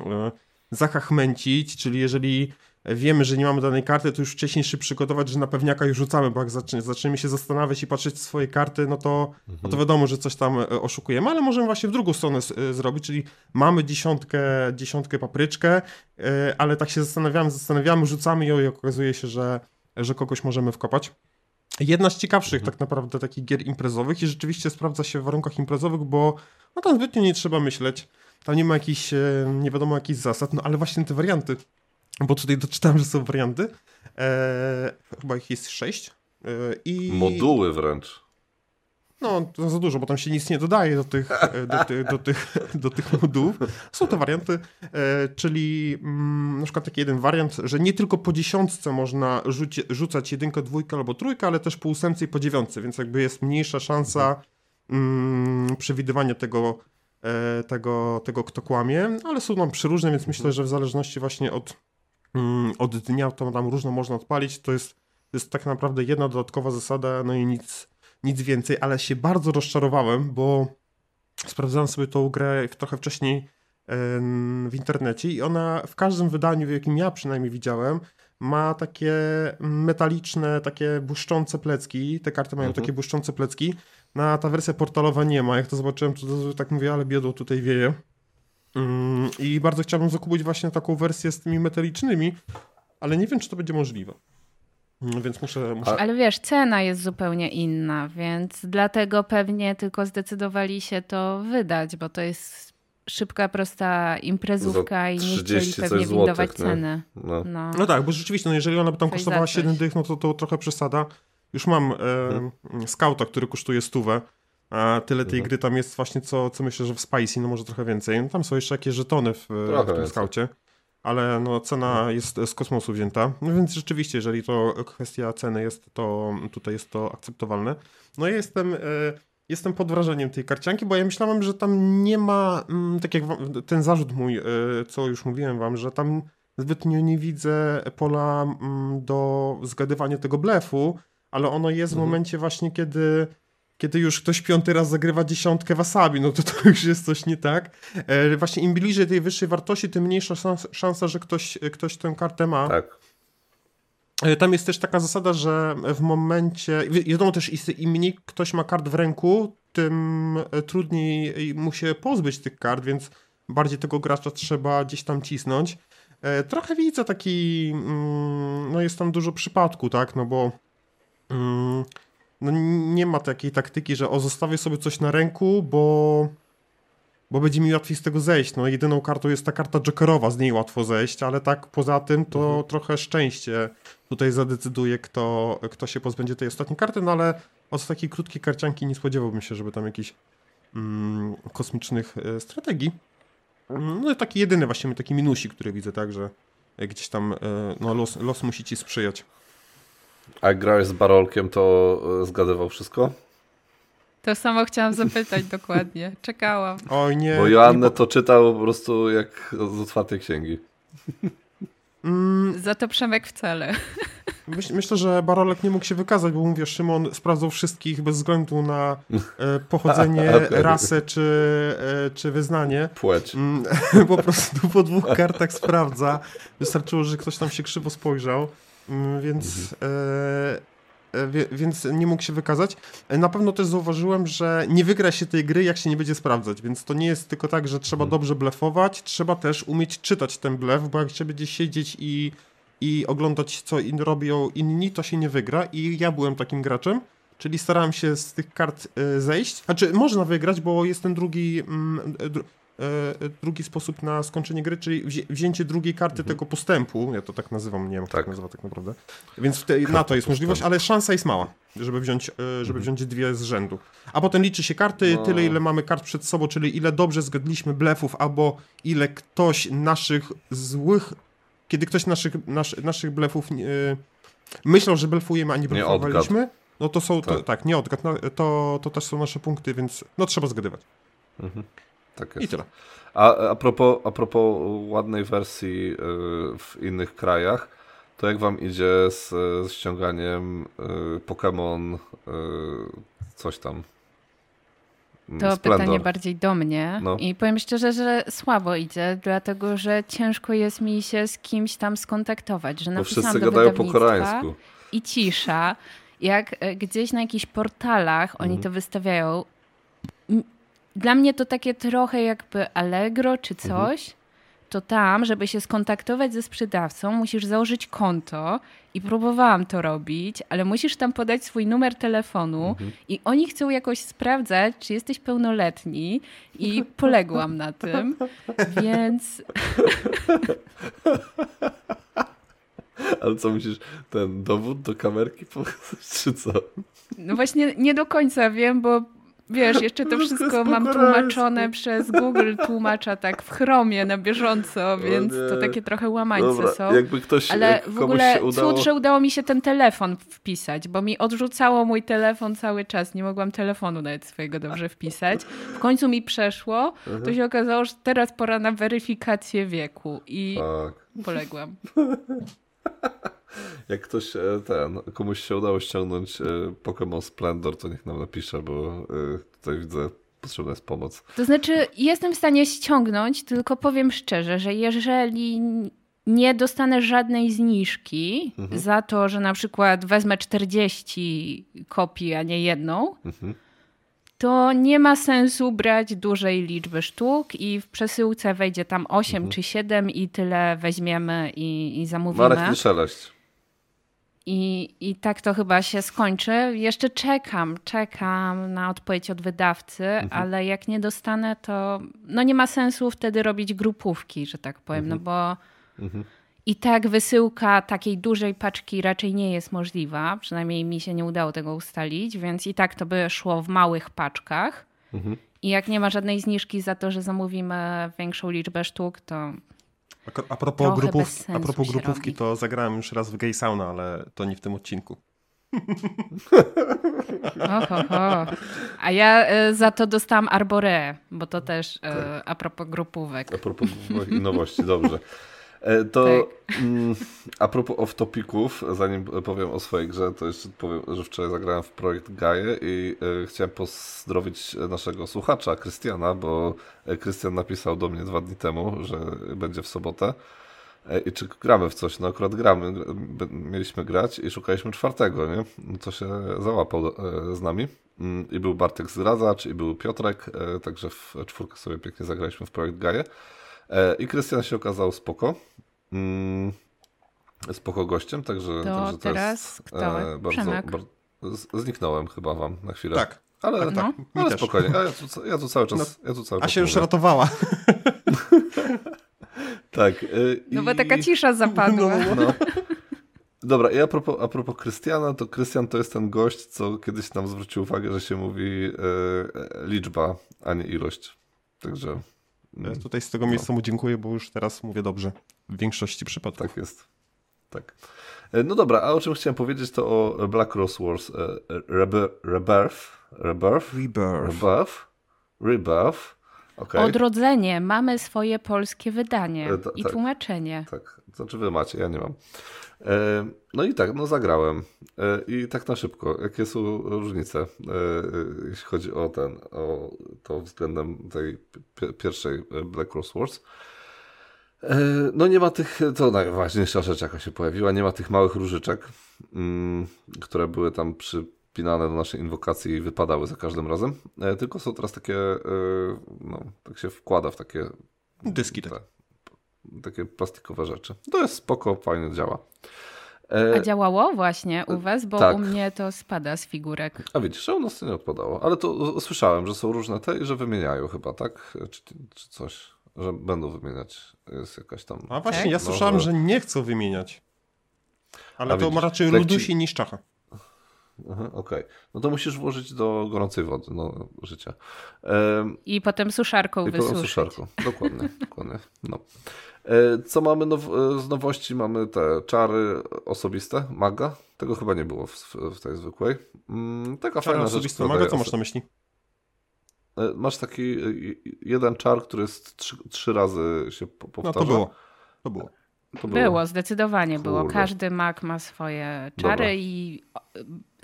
e, zachachmęcić, czyli jeżeli wiemy, że nie mamy danej karty, to już wcześniej się przygotować, że na pewniaka już rzucamy, bo jak zaczniemy się zastanawiać i patrzeć w swoje karty, no to, mhm. no to wiadomo, że coś tam e, oszukujemy, ale możemy właśnie w drugą stronę zrobić, czyli mamy dziesiątkę, dziesiątkę papryczkę, ale tak się zastanawiamy, zastanawiamy, rzucamy ją i okazuje się, że, że kogoś możemy wkopać. Jedna z ciekawszych mhm. tak naprawdę takich gier imprezowych i rzeczywiście sprawdza się w warunkach imprezowych, bo no tam zbytnio nie trzeba myśleć. Tam nie ma jakichś, e, nie wiadomo jakichś zasad, no ale właśnie te warianty, bo tutaj doczytałem, że są warianty. Eee, chyba ich jest sześć. Eee, i... Moduły wręcz. No, to za dużo, bo tam się nic nie dodaje do tych, e, do, ty, do tych, (laughs) do tych modułów. Są to warianty, e, czyli mm, na przykład taki jeden wariant, że nie tylko po dziesiątce można rzuci, rzucać jedynkę, dwójkę albo trójkę, ale też po ósemce i po dziewiątce, więc jakby jest mniejsza szansa mm, przewidywania tego, e, tego, tego, kto kłamie, ale są nam przeróżne, więc myślę, że w zależności właśnie od, mm, od dnia to tam różno można odpalić. To jest, to jest tak naprawdę jedna dodatkowa zasada, no i nic nic więcej, ale się bardzo rozczarowałem, bo sprawdzałem sobie tą grę trochę wcześniej w internecie i ona w każdym wydaniu, w jakim ja przynajmniej widziałem, ma takie metaliczne, takie błyszczące plecki. Te karty mają mhm. takie błyszczące plecki. Na ta wersja portalowa nie ma. Jak to zobaczyłem, to tak mówię, ale biedą tutaj wieje. Mm, I bardzo chciałbym zakupić właśnie taką wersję z tymi metalicznymi, ale nie wiem, czy to będzie możliwe. No więc muszę, muszę... Ale wiesz, cena jest zupełnie inna, więc dlatego pewnie tylko zdecydowali się to wydać, bo to jest szybka, prosta imprezówka i nie chcieli pewnie windować ceny. No. No. no. tak, bo rzeczywiście, no jeżeli ona by tam coś kosztowała 7 dych, no to, to trochę przesada. Już mam e, hmm. skauta, który kosztuje stówę, a tyle tej hmm. gry tam jest właśnie, co, co myślę, że w Spicy, no może trochę więcej. No, tam są jeszcze jakieś żetony w, w tym skaucie ale no, cena jest z kosmosu wzięta, no więc rzeczywiście, jeżeli to kwestia ceny jest, to tutaj jest to akceptowalne. No ja jestem, e, jestem pod wrażeniem tej karcianki, bo ja myślałem, że tam nie ma, mm, tak jak ten zarzut mój, co już mówiłem wam, że tam zbytnio nie widzę pola mm, do zgadywania tego blefu, ale ono jest w mhm. momencie właśnie, kiedy kiedy już ktoś piąty raz zagrywa dziesiątkę wasabi, no to to już jest coś nie tak. E, właśnie im bliżej tej wyższej wartości, tym mniejsza szansa, że ktoś, ktoś tę kartę ma. Tak. E, tam jest też taka zasada, że w momencie, wiadomo też, im mniej ktoś ma kart w ręku, tym e, trudniej mu się pozbyć tych kart, więc bardziej tego gracza trzeba gdzieś tam cisnąć. E, trochę widzę taki, mm, no jest tam dużo przypadku, tak, no bo mm, no nie ma takiej taktyki, że o zostawię sobie coś na ręku, bo bo będzie mi łatwiej z tego zejść. No jedyną kartą jest ta karta jokerowa, z niej łatwo zejść, ale tak poza tym to mhm. trochę szczęście tutaj zadecyduje, kto, kto się pozbędzie tej ostatniej karty, no ale od takiej krótkiej karcianki nie spodziewałbym się, żeby tam jakichś mm, kosmicznych e, strategii. No taki jedyny właśnie taki minusik, który widzę, tak, że gdzieś tam e, no, los, los musi ci sprzyjać. A jak grałeś z Barolkiem, to e, zgadywał wszystko? To samo chciałam zapytać dokładnie. Czekałam. Oj nie. Bo Joannę to czytał po prostu jak z otwartej księgi. Mm. Za to Przemek wcale. Myśl, myślę, że Barolek nie mógł się wykazać, bo mówię, Szymon sprawdzał wszystkich bez względu na e, (laughs) pochodzenie, okay. rasę czy, e, czy wyznanie. Płeć. Mm, (laughs) po prostu po dwóch kartach sprawdza. Wystarczyło, że ktoś tam się krzywo spojrzał. Mm, więc mhm. e, E, więc nie mógł się wykazać. E, na pewno też zauważyłem, że nie wygra się tej gry, jak się nie będzie sprawdzać, więc to nie jest tylko tak, że trzeba hmm. dobrze blefować, trzeba też umieć czytać ten blef, bo jak się będzie siedzieć i, i oglądać, co in, robią inni, to się nie wygra i ja byłem takim graczem. Czyli starałem się z tych kart e, zejść. Znaczy, można wygrać, bo jest ten drugi, mm, drugi sposób na skończenie gry, czyli wzięcie drugiej karty mhm. tego postępu. Ja to tak nazywam, nie wiem, jak tak. to nazywa tak naprawdę. Więc te, na to jest możliwość, ale szansa jest mała, żeby wziąć, e, żeby mhm. wziąć dwie z rzędu. A potem liczy się karty, no. tyle ile mamy kart przed sobą, czyli ile dobrze zgadliśmy blefów, albo ile ktoś naszych złych, kiedy ktoś naszych, nasz, naszych blefów nie, myślał, że blefujemy, a nie blefowaliśmy. No to są, tak, to, tak nie odgad, no, to, to też są nasze punkty, więc no trzeba zgadywać. Mhm. Tak jest. I tyle. A, a, propos, a propos ładnej wersji y, w innych krajach, to jak wam idzie z, z ściąganiem y, Pokémon y, coś tam? Mm, to Splendor. pytanie bardziej do mnie no. i powiem szczerze, że słabo idzie, dlatego że ciężko jest mi się z kimś tam skontaktować, że Bo wszyscy do gadają po koreańsku. I cisza. Jak e, gdzieś na jakichś portalach oni mhm. to wystawiają, dla mnie to takie trochę jakby Allegro czy mhm. coś. Mhm. To tam, żeby się skontaktować ze sprzedawcą, musisz założyć konto i próbowałam to robić, ale musisz tam podać swój numer telefonu mhm. i oni chcą jakoś sprawdzać, czy jesteś pełnoletni i (laughs) poległam na tym, więc... Ale co musisz, ten dowód do kamerki (laughs) pokazać, czy co? No właśnie nie do końca wiem, bo Wiesz, jeszcze to wszystko mam tłumaczone przez Google tłumacza tak w chromie na bieżąco, więc to takie trochę łamańce Dobra, są. Jakby ktoś, Ale w ogóle udało... cud, że udało mi się ten telefon wpisać, bo mi odrzucało mój telefon cały czas. Nie mogłam telefonu nawet swojego dobrze wpisać. W końcu mi przeszło. To mhm. się okazało, że teraz pora na weryfikację wieku i tak. poległam. (laughs) Jak ktoś e, ten, komuś się udało ściągnąć e, Pokémon Splendor, to niech nam napisze, bo e, tutaj widzę, potrzebna jest pomoc. To znaczy, jestem w stanie ściągnąć, tylko powiem szczerze, że jeżeli nie dostanę żadnej zniżki mhm. za to, że na przykład wezmę 40 kopii, a nie jedną, mhm. to nie ma sensu brać dużej liczby sztuk i w przesyłce wejdzie tam 8 mhm. czy 7 i tyle weźmiemy i, i zamówimy. Marek, nie szeleść. I, I tak to chyba się skończy. Jeszcze czekam, czekam na odpowiedź od wydawcy, mhm. ale jak nie dostanę, to no nie ma sensu wtedy robić grupówki, że tak powiem, no mhm. no bo mhm. i tak wysyłka takiej dużej paczki raczej nie jest możliwa. Przynajmniej mi się nie udało tego ustalić, więc i tak to by szło w małych paczkach. Mhm. I jak nie ma żadnej zniżki za to, że zamówimy większą liczbę sztuk, to a, propos, grupów, a propos grupówki, to zagrałem już raz w Gay Sauna, ale to nie w tym odcinku. Oho, A ja y, za to dostałam Arbore, bo to też y, tak. a propos grupówek. A propos nowości, dobrze. (laughs) E, to tak. mm, a propos off-topików, zanim powiem o swojej grze, to jeszcze powiem, że wczoraj zagrałem w projekt Gaje i e, chciałem pozdrowić naszego słuchacza, Krystiana, bo Krystian napisał do mnie dwa dni temu, że będzie w sobotę. E, I czy gramy w coś? No akurat gramy, mieliśmy grać i szukaliśmy czwartego, nie? To się załapał e, z nami. Mm, I był Bartek Zdradzacz, i był Piotrek, e, także w czwórkę sobie pięknie zagraliśmy w projekt Gaje. I Krystian się okazał spoko. Mm, spoko gościem, także to, także teraz jest kto? bardzo, bardzo, Zniknąłem chyba wam na chwilę. Tak. Ale, tak, tak. No, ale spokojnie, ja tu, ja tu cały czas. No, ja tu cały a się już ratowała. (laughs) Tak. Y, no bo taka cisza zapadła. No, no. Dobra, i a propos, a propos Krystiana, to Krystian to jest ten gość, co kiedyś nam zwrócił uwagę, że się mówi e, liczba, a nie ilość. Także. Ja tutaj z tego no. miejsca mu dziękuję, bo już teraz mówię dobrze. W większości przypadków. Tak jest. Tak. E, no dobra, a o czym chciałem powiedzieć, to o Black Rose Wars e, Rebirth. Rebirth. Rebirth. Rebirth. Rebirth. Okay. Odrodzenie. Mamy swoje polskie wydanie e, i tak, tłumaczenie. Tak, to znaczy wy macie, ja nie mam. E, no i tak, no zagrałem. E, I tak na szybko, jakie są różnice, e, jeśli chodzi o ten, o to względem tej pierwszej Black Rose Wars. No nie ma tych, to najważniejsza rzecz jaka się pojawiła, nie ma tych małych różyczek, mm, które były tam przy wpinane do naszej inwokacji i wypadały za każdym razem. Tylko są teraz takie, no, tak się wkłada w takie dyski, tak. Takie plastikowe rzeczy. To jest spoko, fajnie działa. E, A działało właśnie u was, bo tak. u mnie to spada z figurek. A widzisz, u nas to nie odpadało. Ale to słyszałem, że są różne te i że wymieniają chyba, tak? Czy, czy coś, że będą wymieniać. Jest jakaś tam... A właśnie, tak? ja słyszałem, że nie chcą wymieniać. Ale A to widzisz, raczej ludusi niż czacha. Okej. Okay. No to musisz włożyć do gorącej wody, no, życia. I potem suszarką I wysuszyć. potem suszarką, dokładnie. (laughs) dokładnie. No. E, co mamy now e, z nowości? Mamy te czary osobiste, maga. Tego chyba nie było w, w tej zwykłej. Mm, taka czary fajna osobiste, rzecz. Maga, co masz na myśli? E, masz taki jeden czar, który jest trzy, trzy razy się powtarza. No to było. To było. To było. było, zdecydowanie Kurde. było. Każdy mak ma swoje czary Dobra. i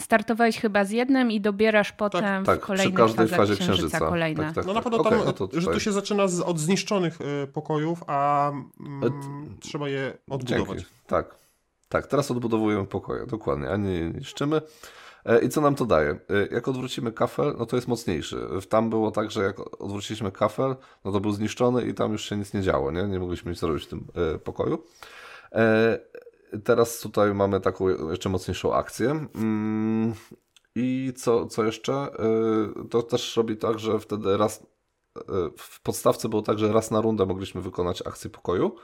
startowałeś chyba z jednym i dobierasz potem tak, tak, w kolejnej przy każdej fazie księżyca, księżyca. kolejne. Tak, tak, no na pewno okay, tam, no to że to się zaczyna z, od zniszczonych y, pokojów, a mm, trzeba je odbudować. Dzięki. Tak, tak, teraz odbudowujemy pokoje, dokładnie, a nie niszczymy. E, I co nam to daje? E, jak odwrócimy kafel, no to jest mocniejszy. Tam było tak, że jak odwróciliśmy kafel, no to był zniszczony i tam już się nic nie działo, nie? Nie mogliśmy nic zrobić w tym e, pokoju. Teraz tutaj mamy taką jeszcze mocniejszą akcję. Mm, I co, co jeszcze? To też robi tak, że wtedy raz w podstawce było tak, że raz na rundę mogliśmy wykonać akcję pokoju,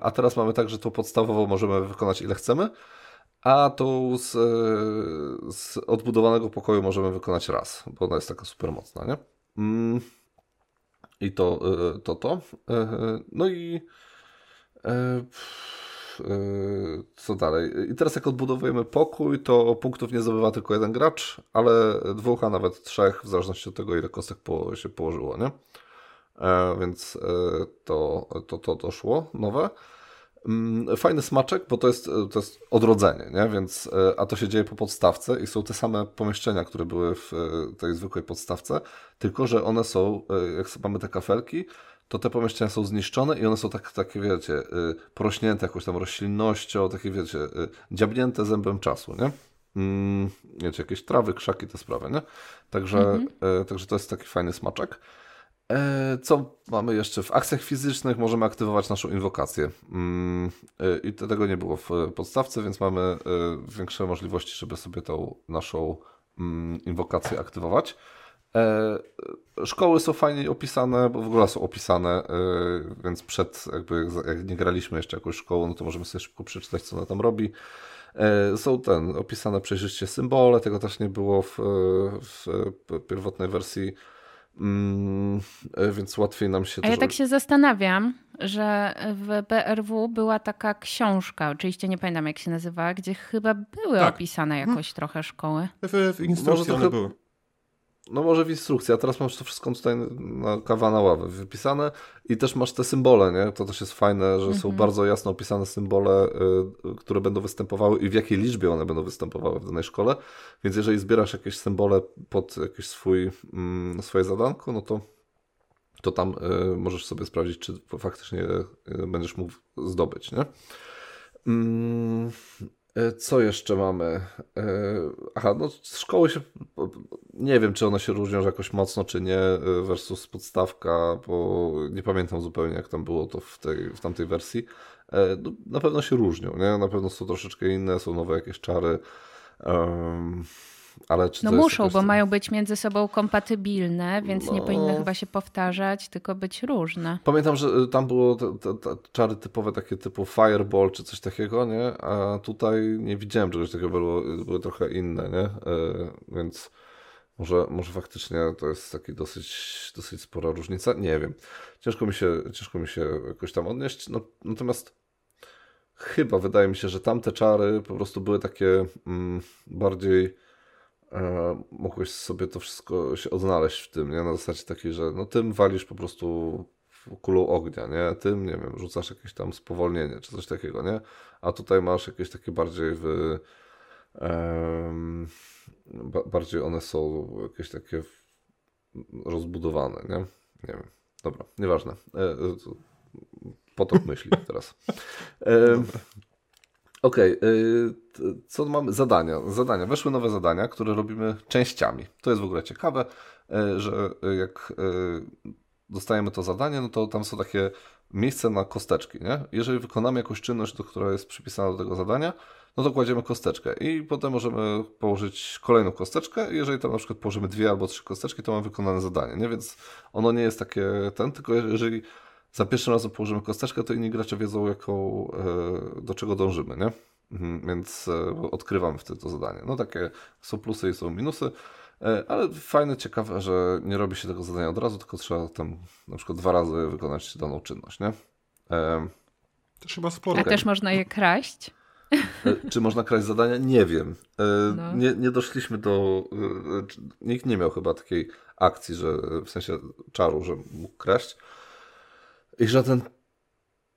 a teraz mamy tak, że tą podstawową możemy wykonać ile chcemy, a tą z, z odbudowanego pokoju możemy wykonać raz, bo ona jest taka super mocna, nie? Mm. I to, to, to. No i co dalej? I teraz jak odbudowujemy pokój, to punktów nie zdobywa tylko jeden gracz, ale dwóch, a nawet trzech, w zależności od tego, ile kostek po, się położyło, nie? Więc to, to, to doszło nowe. Mm, fajny smaczek, bo to jest, to jest odrodzenie, nie? Więc, e, a to się dzieje po podstawce i są te same pomieszczenia, które były w e, tej zwykłej podstawce, tylko że one są, e, jak mamy te kafelki, to te pomieszczenia są zniszczone i one są tak, takie, wiecie, porośnięte jakąś tam roślinnością, takie, wiecie, dziabnięte zębem czasu, nie? Mm, wiecie, jakieś trawy, krzaki, te sprawy, nie? Także, mhm. także to jest taki fajny smaczek. E, co mamy jeszcze? W akcjach fizycznych możemy aktywować naszą inwokację. Mm, I tego nie było w podstawce, więc mamy większe możliwości, żeby sobie tą naszą mm, inwokację aktywować. Szkoły są fajnie opisane, bo w ogóle są opisane, więc przed, jakby jak nie graliśmy jeszcze jakąś szkołą, no to możemy sobie szybko przeczytać, co ona tam robi. Są ten, opisane przejrzyście symbole, tego też nie było w, w pierwotnej wersji Mm, więc łatwiej nam się... A ja tak się zastanawiam, że w BRW była taka książka, oczywiście nie pamiętam jak się nazywała, gdzie chyba były tak. opisane mhm. jakoś hmm. trochę szkoły. W, w instrukcji one były. No może w instrukcji, a teraz masz to wszystko tutaj na kawa na ławę wypisane i też masz te symbole, nie? To też jest fajne, że są mhm. bardzo jasno opisane symbole, y, które będą występowały i w jakiej liczbie one będą występowały w danej szkole. Więc jeżeli zbierasz jakieś symbole pod jakieś swój, mm, swoje zadanko, no to, to tam y, możesz sobie sprawdzić, czy faktycznie y, będziesz mógł zdobyć, nie? E, co jeszcze mamy? E, aha, no szkoły się. Nie wiem, czy one się różnią jakoś mocno, czy nie, e, versus podstawka, bo nie pamiętam zupełnie, jak tam było to w, tej, w tamtej wersji. No, na pewno się różnią, nie? Na pewno są troszeczkę inne, są nowe jakieś czary. Um, ale no muszą, bo mają być między sobą kompatybilne, więc no... nie powinny chyba się powtarzać, tylko być różne. Pamiętam, że y, tam było te, te, te czary typowe takie typu Fireball czy coś takiego, nie? A tutaj nie widziałem czegoś takiego, było, były trochę inne, nie? Yy, więc może, może faktycznie to jest taki dosyć, dosyć spora różnica. Nie wiem. Ciężko mi się, ciężko mi się jakoś tam odnieść. No, natomiast chyba wydaje mi się, że tamte czary po prostu były takie mm, bardziej mogłeś sobie to wszystko się odnaleźć w tym, nie? Na zasadzie takiej, że no tym walisz po prostu kulą ognia, nie? Tym, nie wiem, rzucasz jakieś tam spowolnienie czy coś takiego, nie? A tutaj masz jakieś takie bardziej w... ba bardziej one są jakieś takie rozbudowane, nie? Nie wiem. Dobra, nieważne. E, e potok myśli teraz. (laughs) E, Okej, okay, co mamy? Zadania. Zadania. Weszły nowe zadania, które robimy częściami. To jest w ogóle ciekawe, y, że jak y, dostajemy to zadanie, no to tam są takie miejsce na kosteczki, nie? Jeżeli wykonamy jakąś czynność, do która jest przypisana do tego zadania, no to kładziemy kosteczkę i potem możemy położyć kolejną kosteczkę. Jeżeli tam na przykład położymy dwie albo trzy kosteczki, to mamy wykonane zadanie, nie? Więc ono nie jest takie ten, tylko jeżeli za pierwszym razem położymy kosteczkę, to inni gracze wiedzą, jaką, e, do czego dążymy, nie? Mhm, więc e, odkrywamy wtedy to zadanie. No takie są plusy i są minusy, e, ale fajne, ciekawe, że nie robi się tego zadania od razu, tylko trzeba tam na przykład dwa razy wykonać daną czynność, nie? To chyba sporo. A też można je kraść? Czy można kraść zadania? Nie wiem. No. Nie, nie doszliśmy do. Nikt nie miał chyba takiej akcji, że w sensie czaru, że mógł kraść. I żaden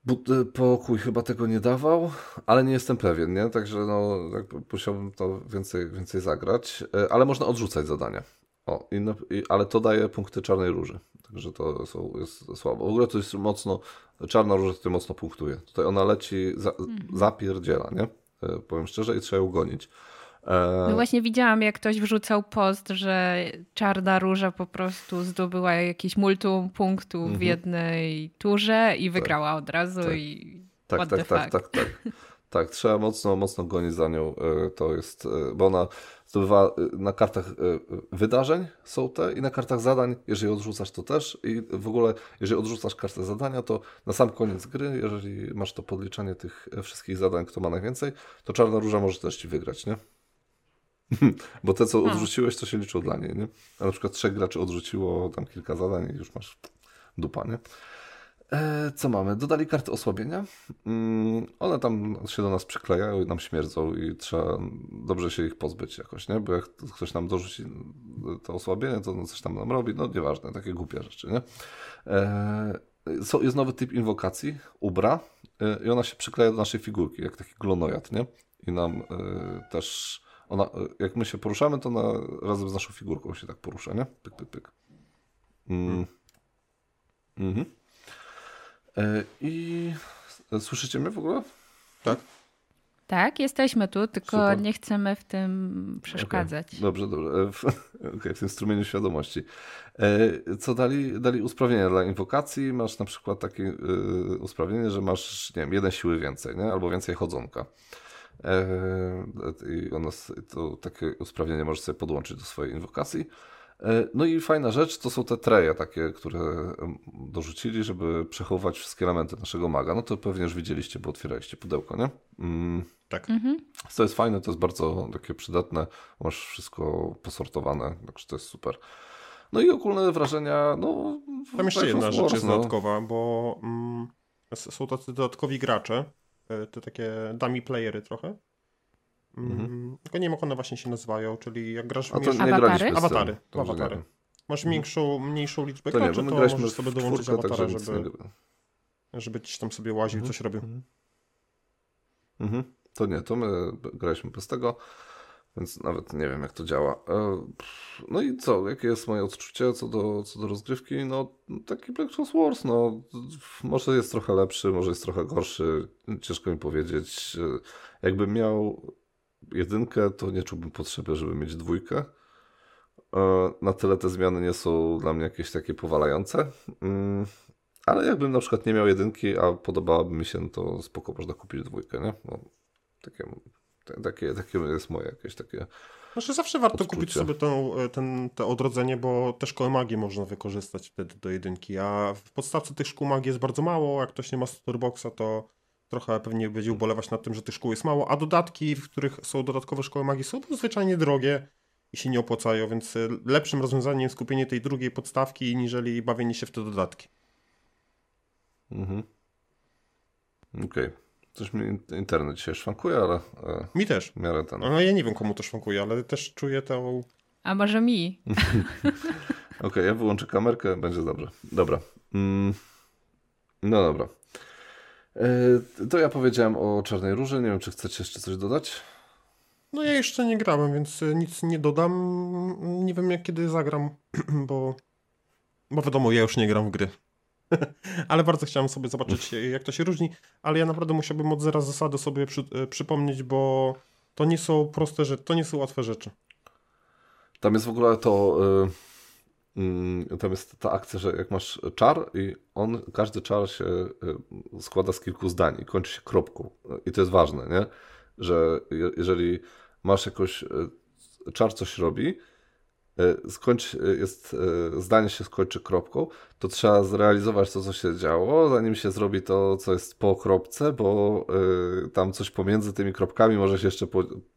e, pokój chyba tego nie dawał, ale nie jestem pewien, nie? Także no, musiałbym to więcej, więcej zagrać. E, ale można odrzucać zadania. O, i, i, ale to daje punkty czarnej róży. Także to są, jest słabo. W ogóle to jest mocno, czarna róża tutaj mocno punktuje. Tutaj ona leci, za, mhm. zapierdziela, nie? E, powiem szczerze i trzeba ją gonić. No właśnie widziałam, jak ktoś wrzucał post, że czarna róża po prostu zdobyła jakieś multum punktów w mhm. jednej turze i tak. wygrała tak. od razu tak. i tak, tak, tak, tak, tak, tak. trzeba mocno, mocno gonić za nią. E, to jest, e, bo ona zdobywa e, na kartach wydarzeń są te i na kartach zadań, jeżeli odrzucasz to też i w ogóle, jeżeli odrzucasz kartę zadania, to na sam koniec gry, jeżeli masz to podliczanie tych wszystkich zadań, kto ma najwięcej, to czarna róża może też ci wygrać, nie? (laughs) Bo te, co odrzuciłeś, to się liczyło dla niej, nie? A na przykład trzech graczy odrzuciło tam kilka zadań i już masz dupa, nie? E, co mamy? Dodali karty osłabienia. Mm, one tam się do nas przyklejają i nam śmierdzą i trzeba dobrze się ich pozbyć jakoś, nie? Bo jak ktoś nam dorzuci to osłabienie, to coś tam nam robi, no nieważne, takie głupie rzeczy, nie? E, jest nowy typ inwokacji, Ubra e, i ona się przykleja do naszej figurki, jak taki glonojad, nie? I nam też ona, jak my się poruszamy, to ona razem z naszą figurką się tak porusza, nie? Pyk, pyk, pyk. Mm. Mhm. E, I słyszycie mnie w ogóle? Tak? Tak, jesteśmy tu, tylko Super. nie chcemy w tym przeszkadzać. Okay. Dobrze, dobrze. E, w, (laughs) okay, w tym strumieniu świadomości. E, co dali? Dali usprawnienia dla inwokacji. Masz na przykład takie usprawnienie, że masz, nie wiem, jeden siły więcej, nie? albo więcej chodzonka. E, I ono, to takie usprawnienie możesz sobie podłączyć do swojej inwokacji. E, no i fajna rzecz to są te treje takie, które dorzucili, żeby przechowywać wszystkie elementy naszego maga. No to pewnie już widzieliście, bo otwieraliście pudełko, nie? Mm. Tak. Mhm. To jest fajne, to jest bardzo takie przydatne. Masz wszystko posortowane, także to jest super. No i ogólne wrażenia, no... Tam jeszcze jedna rzecz jest no. dodatkowa, bo mm, są tacy dodatkowi gracze, te takie dummy playery trochę. Mm, mhm. Tylko nie wiem, jak one właśnie się nazywają, czyli jak grasz w A to nie awatary? Awatary, to awatary. Masz mhm. większą, mniejszą liczbę to graczy, nie, to możesz sobie dołączyć awatara, żeby, żeby ci tam sobie łaził, mhm. coś robił. Mhm. mhm. To nie, to my graliśmy bez tego. Więc nawet nie wiem, jak to działa. E, no i co? Jakie jest moje odczucie co do, co do rozgrywki? No, taki Black Ops Wars, no, może jest trochę lepszy, może jest trochę gorszy. Ciężko mi powiedzieć. E, jakbym miał jedynkę, to nie czułbym potrzeby, żeby mieć dwójkę. E, na tyle te zmiany nie są dla mnie jakieś takie powalające. Mm, ale jakbym na przykład nie miał jedynki, a podobałaby mi się, to spoko można kupić dwójkę, nie? No, takie takie, takie jest moje jakieś takie. Znaczy zawsze warto odczucie. kupić sobie tą, e, ten, to odrodzenie, bo te szkoły magii można wykorzystać wtedy do jedynki. A w podstawce tych szkół magii jest bardzo mało. Jak ktoś nie ma Storeboxa, to trochę pewnie będzie ubolewać nad tym, że tych szkół jest mało. A dodatki, w których są dodatkowe szkoły magii, są zwyczajnie drogie i się nie opłacają, więc e, lepszym rozwiązaniem jest kupienie tej drugiej podstawki, niżeli bawienie się w te dodatki. Mhm. Okej. Okay. Coś mi internet dzisiaj szwankuje, ale... E, mi też. W miarę ten. No ja nie wiem komu to szwankuje, ale też czuję tą... A może mi? (laughs) Okej, okay, ja wyłączę kamerkę, będzie dobrze. Dobra. Mm. No dobra. E, to ja powiedziałem o Czarnej Róży. Nie wiem, czy chcecie jeszcze coś dodać? No ja jeszcze nie grałem, więc nic nie dodam. Nie wiem, jak kiedy zagram, (clears throat) bo... Bo wiadomo, ja już nie gram w gry. (laughs) ale bardzo chciałem sobie zobaczyć, jak to się różni. Ale ja naprawdę musiałbym od zera zasady sobie przy, e, przypomnieć, bo to nie są proste rzeczy, to nie są łatwe rzeczy. Tam jest w ogóle to. Yy, tam jest ta akcja, że jak masz czar i on, każdy czar się yy, składa z kilku zdań i kończy się kropką. I to jest ważne, nie? Że jeżeli masz jakoś. Czar coś robi, E, skończ, e, jest, e, zdanie się skończy kropką, to trzeba zrealizować to, co się działo, zanim się zrobi to, co jest po kropce, bo tam coś pomiędzy tymi kropkami może się jeszcze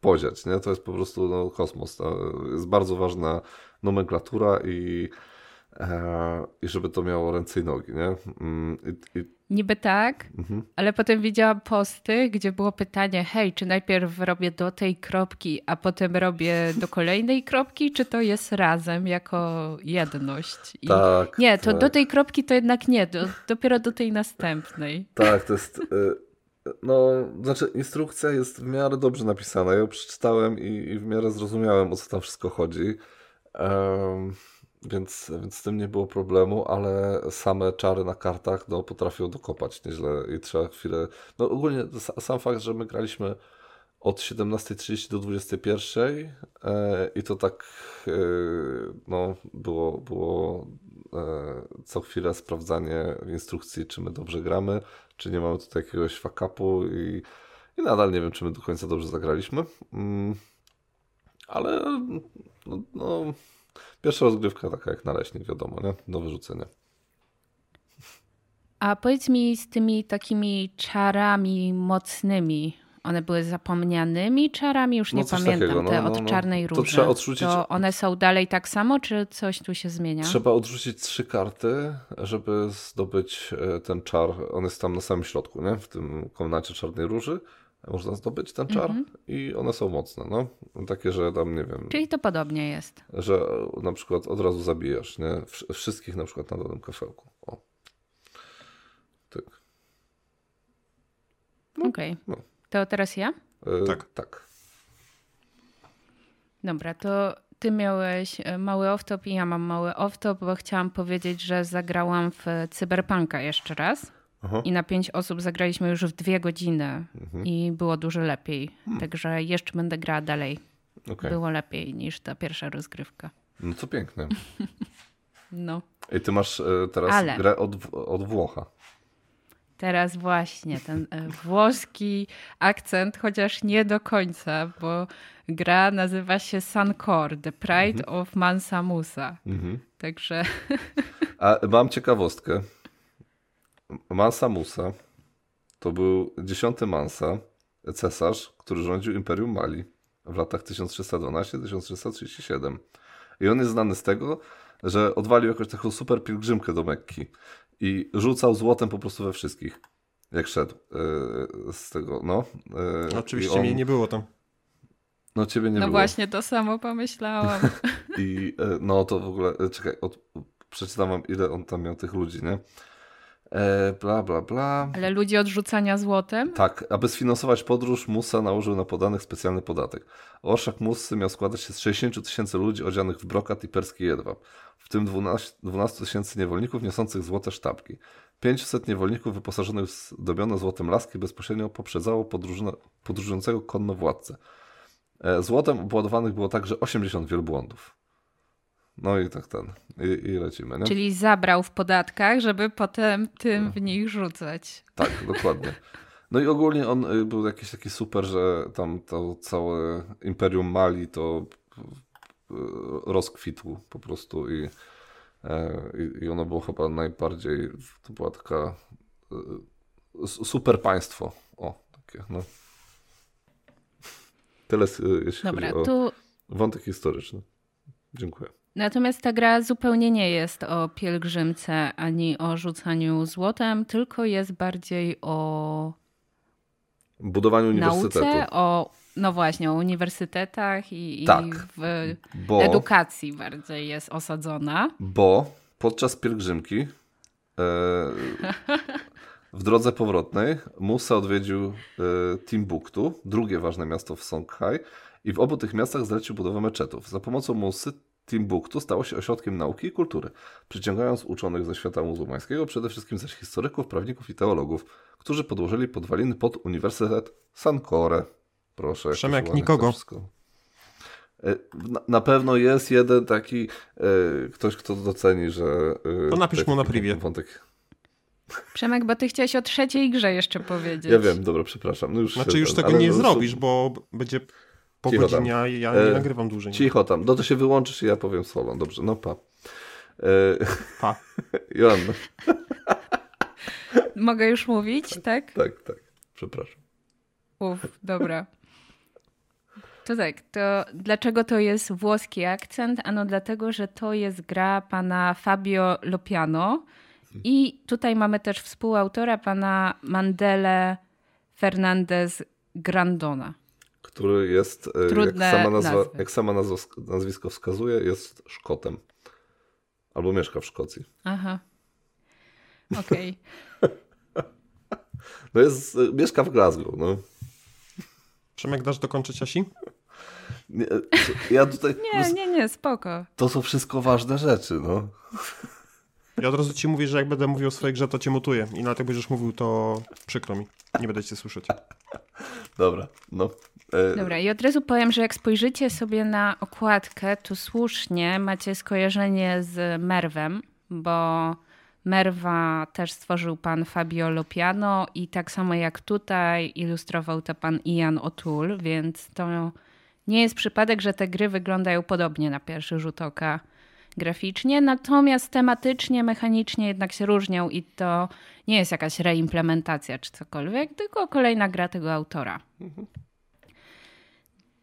podziać. Nie? To jest po prostu no, kosmos. To jest bardzo ważna nomenklatura i i żeby to miało ręce i nogi, nie? Mm, I, i... Niby tak, mhm. ale potem widziałam posty, gdzie było pytanie, hej, czy najpierw robię do tej kropki, a potem robię do kolejnej kropki, czy to jest razem jako jedność? I tak. Nie, to tak. do tej kropki to jednak nie, do, dopiero do tej następnej. (laughs) Tak, to jest... Y, no, znaczy instrukcja jest w miarę dobrze napisana. Ja ją przeczytałem i, i w miarę zrozumiałem, o co tam wszystko chodzi. Um, więc, więc z tym nie było problemu, ale same czary na kartach no, potrafią dokopać nieźle i trzeba chwilę. No ogólnie sam fakt, że my graliśmy od 17.30 do 21.00 e, i to tak e, no, było, było e, co chwilę sprawdzanie instrukcji, czy my dobrze gramy, czy nie mamy tutaj jakiegoś fakapu i, i nadal nie wiem, czy my do końca dobrze zagraliśmy. Mm, ale no, no Pierwsza rozgrywka taka jak naleśnik, wiadomo, nie? do wyrzucenia. A powiedz mi z tymi takimi czarami mocnymi, one były zapomnianymi czarami, już nie no pamiętam, takiego, no, te od no, no. czarnej róży. To trzeba odrzucić. To one są dalej tak samo, czy coś tu się zmienia? Trzeba odrzucić trzy karty, żeby zdobyć e, ten czar. On jest tam na samym środku, nie? w tym komnacie czarnej róży można zdobyć ten czar mm -hmm. i one są mocne, no. Takie, że tam, nie wiem... Czyli to podobnie jest. Że na przykład od razu zabijasz, nie? Wszystkich na przykład na danym kafelku. O. Tak. No, Okej. Okay. No. To teraz ja? E, tak. Tak. Dobra, to ty miałeś e, mały off-top i ja mam mały off-top, bo chciałam powiedzieć, że zagrałam w Cyberpunka jeszcze raz. Aha. I na pięć osób zagraliśmy już w dwie godziny mhm. i było dużo lepiej. Hmm. Także jeszcze będę grała dalej. Okay. Było lepiej niż ta pierwsza rozgrywka. No to piękne. (laughs) no. I ty masz e, teraz Ale... grę od, od Włocha. Teraz właśnie ten e, włoski akcent, chociaż nie do końca, bo gra nazywa się Sancor, The Pride mhm. of Mansa Musa. Mhm. Także. A mam ciekawostkę. Mansa Musa to był dziesiąty Mansa, cesarz, który rządził Imperium Mali w latach 1312-1337. I on jest znany z tego, że odwalił jakąś taką super pielgrzymkę do Mekki i rzucał złotem po prostu we wszystkich, jak szedł yy, z tego, no. Yy, Oczywiście on... mnie nie było tam. No ciebie nie no było. No właśnie, to samo pomyślałam. (laughs) I no to w ogóle, czekaj, od, przeczytam wam ile on tam miał tych ludzi, nie? E, bla, bla, bla. Ale ludzi odrzucania złotem? Tak, aby sfinansować podróż, Musa nałożył na podanych specjalny podatek. Orszak Musy miał składać się z 60 tysięcy ludzi odzianych w brokat i perski jedwab, w tym 12 tysięcy niewolników niosących złote sztabki. 500 niewolników wyposażonych w zdobione złotem laski bezpośrednio poprzedzało podróżującego konno władcę. E, złotem obładowanych było także 80 wielbłądów. No i tak ten. I, i lecimy. Nie? Czyli zabrał w podatkach, żeby potem tym w nich rzucać. Tak, dokładnie. No i ogólnie on y, był jakiś taki super, że tam to całe Imperium Mali to y, rozkwitł po prostu i, e, i, i ono było chyba najbardziej, to była taka y, super państwo. O, takie, no. Tyle jeśli Dobra, chodzi o tu... wątek historyczny. Dziękuję. Natomiast ta gra zupełnie nie jest o pielgrzymce ani o rzucaniu złotem, tylko jest bardziej o budowaniu uniwersytetu. Nauce, o, no właśnie, o uniwersytetach i, tak, i w bo, edukacji bardziej jest osadzona. Bo podczas pielgrzymki e, (laughs) w drodze powrotnej Musa odwiedził e, Timbuktu, drugie ważne miasto w Songhai i w obu tych miastach zlecił budowę meczetów. Za pomocą Musy Timbuktu stało się ośrodkiem nauki i kultury, przyciągając uczonych ze świata muzułmańskiego, przede wszystkim zaś historyków, prawników i teologów, którzy podłożyli podwaliny pod Uniwersytet Sankore. Proszę. Przemek, nikogo. E, na, na, pewno jest jeden taki e, ktoś, kto doceni, że... E, to napisz mu na privie. Wątek. Przemek, bo ty chciałeś o trzeciej grze jeszcze powiedzieć. Ja wiem, dobra, przepraszam. No już znaczy już tego nie zrobisz, bo będzie po Cicho godzinie, tam. ja nie e, nagrywam dłużej. Cicho tam. No to się wyłączysz i ja powiem solo. Dobrze, no pa. E, pa. (laughs) Joanna. (laughs) Mogę już mówić, tak? Tak, tak. Przepraszam. Uf, dobra. To tak, to dlaczego to jest włoski akcent? Ano dlatego, że to jest gra pana Fabio Lopiano i tutaj mamy też współautora pana Mandele Fernandez Grandona który jest, e, Trudne jak sama, nazwa, jak sama nazwa, nazwisko wskazuje, jest Szkotem. Albo mieszka w Szkocji. Aha. Okej. Okay. (laughs) no jest, e, mieszka w Glasgow, no. Przemek, dasz dokończyć Asi? Nie, ja tutaj... (laughs) nie, nie, nie, spoko. To są wszystko ważne rzeczy, no. Ja od razu ci mówię, że jak będę mówił o swojej grze, to cię mutuję. I na jak będziesz mówił, to przykro mi. Nie będę cię słyszeć. (laughs) Dobra, no. E, Dobra, i od razu powiem, że jak spojrzycie sobie na okładkę, to słusznie macie skojarzenie z Merwem, bo Merwa też stworzył pan Fabio Lopiano i tak samo jak tutaj ilustrował to pan Ian O'Toole, więc to nie jest przypadek, że te gry wyglądają podobnie na pierwszy rzut oka graficznie, natomiast tematycznie, mechanicznie jednak się różnią i to nie jest jakaś reimplementacja czy cokolwiek, tylko kolejna gra tego autora. Mhm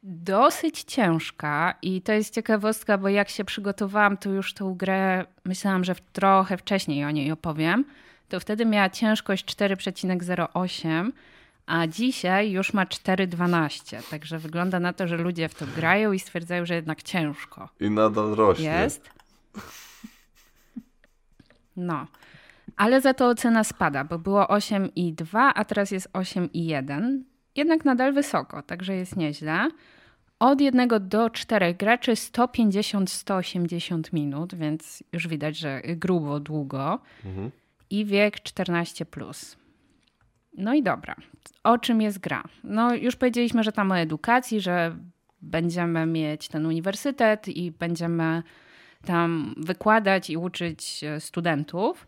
dosyć ciężka i to jest ciekawostka, bo jak się przygotowałam, to już tą grę myślałam, że trochę wcześniej o niej opowiem. To wtedy miała ciężkość 4,08, a dzisiaj już ma 4,12. Także wygląda na to, że ludzie w to grają i stwierdzają, że jednak ciężko. I nadal rośnie. Jest. No. Ale za to ocena spada, bo było 8,2, a teraz jest 8,1 jednak nadal wysoko, także jest nieźle. Od jednego do czterech graczy 150-180 minut, więc już widać, że grubo, długo. Mhm. I wiek 14. Plus. No i dobra. O czym jest gra? No już powiedzieliśmy, że tam o edukacji, że będziemy mieć ten uniwersytet i będziemy tam wykładać i uczyć e, studentów.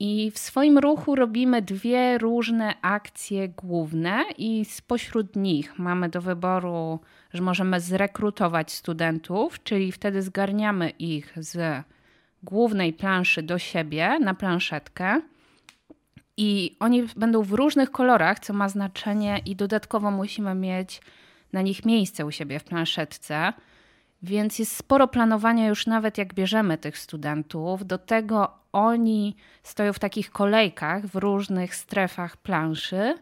I w swoim ruchu robimy dwie różne akcje główne, i spośród nich mamy do wyboru, że możemy zrekrutować studentów, czyli wtedy zgarniamy ich z głównej planszy do siebie na planszetkę. I oni będą w różnych kolorach, co ma znaczenie, i dodatkowo musimy mieć na nich miejsce u siebie w planszetce. Więc jest sporo planowania już nawet jak bierzemy tych studentów. Do tego oni stoją w takich kolejkach w różnych strefach planszy.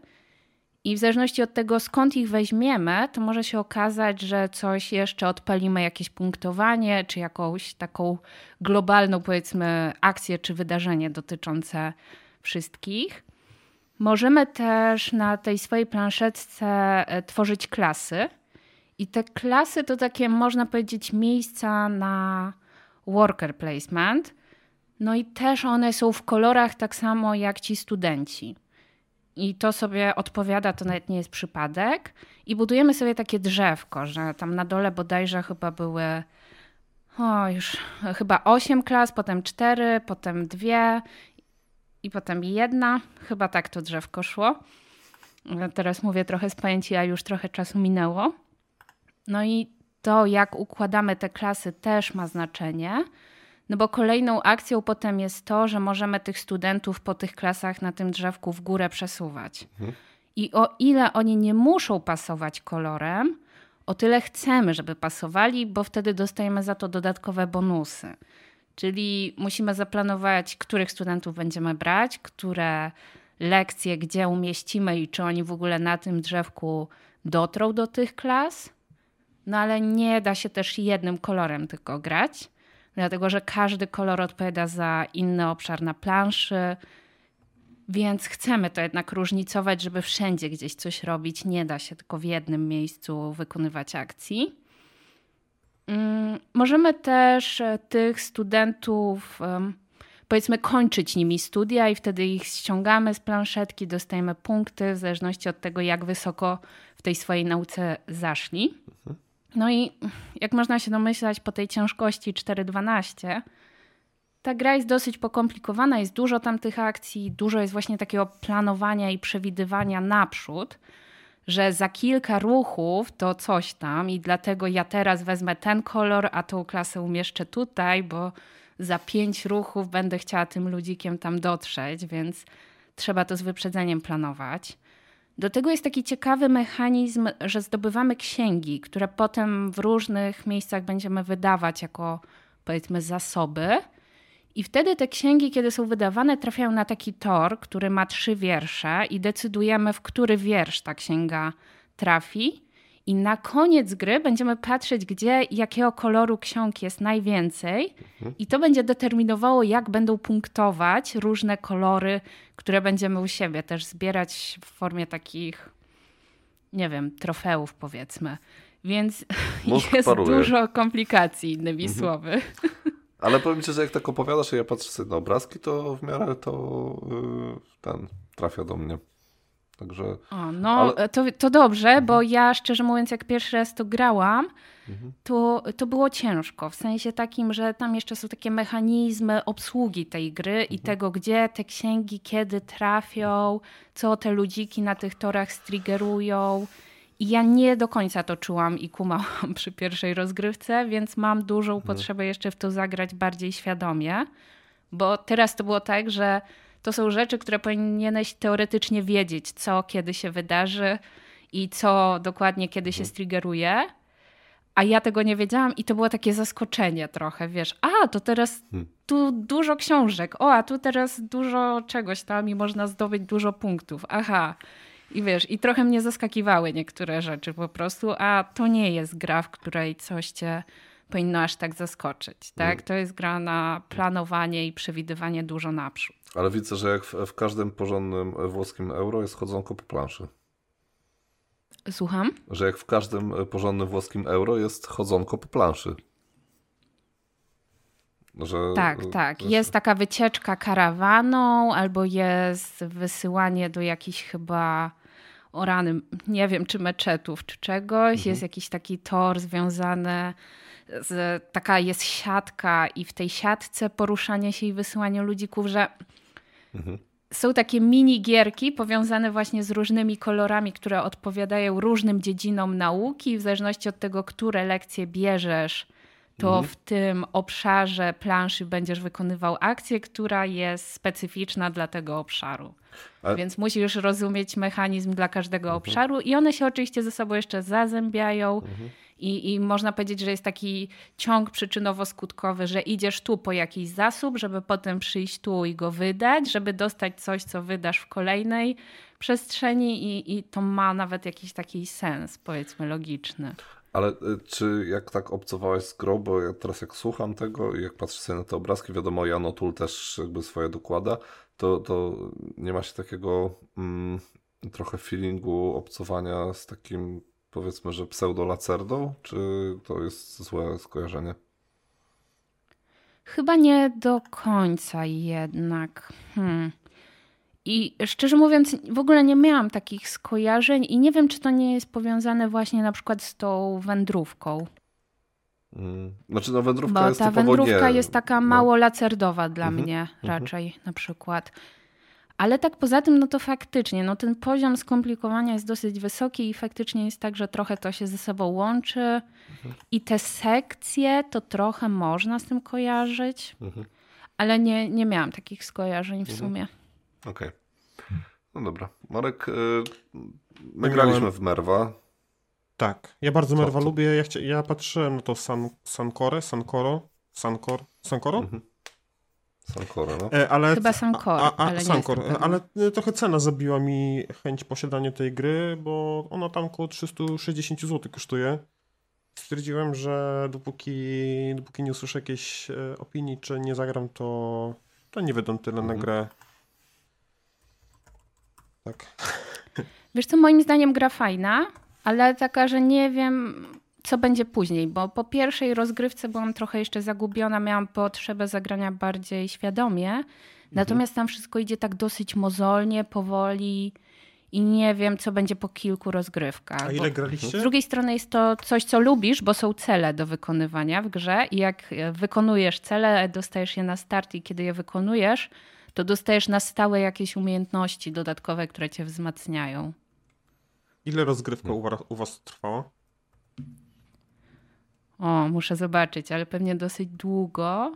I w zależności od tego, skąd ich weźmiemy, to może się okazać, że coś jeszcze odpalimy, jakieś punktowanie, czy jakąś taką globalną, powiedzmy, akcję czy wydarzenie dotyczące wszystkich. Możemy też na tej swojej planszetce e, tworzyć klasy. I te klasy to takie, można powiedzieć, miejsca na worker placement. No i też one są w kolorach tak samo jak ci studenci. I to sobie odpowiada, to nawet nie jest przypadek. I budujemy sobie takie drzewko, że tam na dole bodajże chyba były o, już chyba osiem klas, potem cztery, potem dwie i potem jedna. Chyba tak to drzewko szło. Teraz mówię trochę z pamięci, a już trochę czasu minęło. No i to, jak układamy te klasy, też ma znaczenie. No bo kolejną akcją potem jest to, że możemy tych studentów po tych klasach na tym drzewku w górę przesuwać. Mhm. I o ile oni nie muszą pasować kolorem, o tyle chcemy, żeby pasowali, bo wtedy dostajemy za to dodatkowe bonusy. Czyli musimy zaplanować, których studentów będziemy brać, które lekcje, gdzie umieścimy i czy oni w ogóle na tym drzewku dotrą do tych klas. No ale nie da się też jednym kolorem tylko grać, dlatego że każdy kolor odpowiada za inny obszar na planszy, więc chcemy to jednak różnicować, żeby wszędzie gdzieś coś robić. Nie da się tylko w jednym miejscu wykonywać akcji. Mm, możemy też e, tych studentów, powiedzmy, kończyć nimi studia i wtedy ich ściągamy z planszetki, dostajemy punkty w zależności od tego, jak wysoko w tej swojej nauce zaszli. No i jak można się domyślać po tej ciężkości 4.12, ta gra jest dosyć pokomplikowana, jest dużo tam tych akcji, dużo jest właśnie takiego planowania i przewidywania naprzód, że za kilka ruchów to coś tam i dlatego ja teraz wezmę ten kolor, a tą klasę umieszczę tutaj, bo za pięć ruchów będę chciała tym ludzikiem tam dotrzeć, więc trzeba to z wyprzedzeniem planować. Do tego jest taki ciekawy mechanizm, że zdobywamy księgi, które potem w różnych miejscach będziemy wydawać jako powiedzmy zasoby. I wtedy te księgi, kiedy są wydawane, trafiają na taki tor, który ma trzy wiersze, i decydujemy, w który wiersz ta księga trafi. I na koniec gry będziemy patrzeć, gdzie jakiego koloru ksiąg jest najwięcej, mhm. i to będzie determinowało, jak będą punktować różne kolory, które będziemy u siebie też zbierać w formie takich, nie wiem, trofeów, powiedzmy. Więc (laughs) Mózg jest paruje. dużo komplikacji, innymi mhm. słowy. (laughs) Ale powiem ci, że jak tak opowiadasz, ja patrzę sobie na obrazki, to w miarę to yy, ten trafia do mnie. Także. O, no, ale... to, to dobrze, mhm. bo ja szczerze mówiąc, jak pierwszy raz to grałam, mhm. to, to było ciężko. W sensie takim, że tam jeszcze są takie mechanizmy obsługi tej gry mhm. i tego, gdzie te księgi kiedy trafią, co te ludziki na tych torach striggerują. I ja nie do końca to czułam i kumałam (laughs) przy pierwszej rozgrywce, więc mam dużą mhm. potrzebę jeszcze w to zagrać bardziej świadomie, bo teraz to było tak, że to są rzeczy, które powinieneś teoretycznie wiedzieć, co kiedy się wydarzy i co dokładnie kiedy się mhm. striggeruje. A ja tego nie wiedziałam i to było takie zaskoczenie trochę, wiesz, a to teraz hmm. tu dużo książek, o, a tu teraz dużo czegoś tam i można zdobyć dużo punktów. Aha. I wiesz, i trochę mnie zaskakiwały niektóre rzeczy po prostu, a to nie jest gra, w której coś cię powinno aż tak zaskoczyć. Tak? Mm. To jest gra na planowanie i przewidywanie dużo naprzód. Ale widzę, że jak w, w każdym porządnym włoskim euro jest chodzonko po planszy. Słucham? Że jak w każdym porządnym włoskim euro jest chodzonko po planszy. Że, tak, tak. Że... Jest taka wycieczka karawaną, albo jest wysyłanie do jakichś chyba o rany, nie wiem, czy meczetów, czy czegoś. Mhm. Jest jakiś taki tor związany z, taka jest siatka i w tej siatce poruszanie się i wysyłanie ludzików, że mhm. są takie mini gierki powiązane właśnie z różnymi kolorami, które odpowiadają różnym dziedzinom nauki. W zależności od tego, które lekcje bierzesz, to mhm. w tym obszarze planszy będziesz wykonywał akcję, która jest specyficzna dla tego obszaru. Ale... Więc musisz rozumieć mechanizm dla każdego mhm. obszaru i one się oczywiście ze sobą jeszcze zazębiają. Mhm I, I można powiedzieć, że jest taki ciąg przyczynowo-skutkowy, że idziesz tu po jakiś zasób, żeby potem przyjść tu i go wydać, żeby dostać coś, co wydasz w kolejnej przestrzeni i, i to ma nawet jakiś taki sens, powiedzmy, logiczny. Ale y, czy jak tak obcowałeś z grą, bo ja teraz jak słucham tego i jak patrzę sobie na te obrazki, wiadomo, Jan Otul też jakby swoje dokłada, to, to nie ma się takiego mm, trochę feelingu obcowania z takim powiedzmy, że pseudo-lacerdą, czy to jest złe skojarzenie? Chyba nie do końca jednak. Hmm. I szczerze mówiąc, w ogóle nie miałam takich skojarzeń i nie wiem, czy to nie jest powiązane właśnie na przykład z tą wędrówką. Hmm. Znaczy, no wędrówka Bo jest ta wędrówka nie... jest taka no. mało lacerdowa dla mhm. mnie mhm. raczej na przykład. Ale tak poza tym, no to faktycznie, no ten poziom skomplikowania jest dosyć wysoki i faktycznie jest tak, że trochę to się ze sobą łączy mhm. i te sekcje to trochę można z tym kojarzyć, mhm. ale nie, nie miałam takich skojarzeń w mhm. sumie. Okej. Okay. No dobra. Marek, yy, my graliśmy w Merwa. Tak, ja bardzo Co Merwa lubię. Ja, chcia, ja patrzyłem na to San, Sankore, Sankoro, Sankor, Sankoro? Mhm. Sankoro, no. E, ale, Chyba Sankor, a, a, ale Sankor, ale e, trochę cena zabiła mi chęć posiadania tej gry, bo ona tam około 360 zł kosztuje. Stwierdziłem, że dopóki, dopóki nie usłyszę jakiejś e, opinii, czy nie zagram, to, to nie wydam tyle mhm. na grę. Tak. Wiesz co, moim zdaniem gra fajna, ale taka, że nie wiem co będzie później, bo po pierwszej rozgrywce byłam trochę jeszcze zagubiona, miałam potrzebę zagrania bardziej świadomie, mhm. natomiast tam wszystko idzie tak dosyć mozolnie, powoli i nie wiem, co będzie po kilku rozgrywkach. A ile graliście? Z drugiej strony jest to coś, co lubisz, bo są cele do wykonywania w grze i jak wykonujesz cele, dostajesz je na start i kiedy je wykonujesz, to dostajesz na stałe jakieś umiejętności dodatkowe, które cię wzmacniają. Ile rozgrywka u, u was trwała? O, muszę zobaczyć, ale pewnie dosyć długo.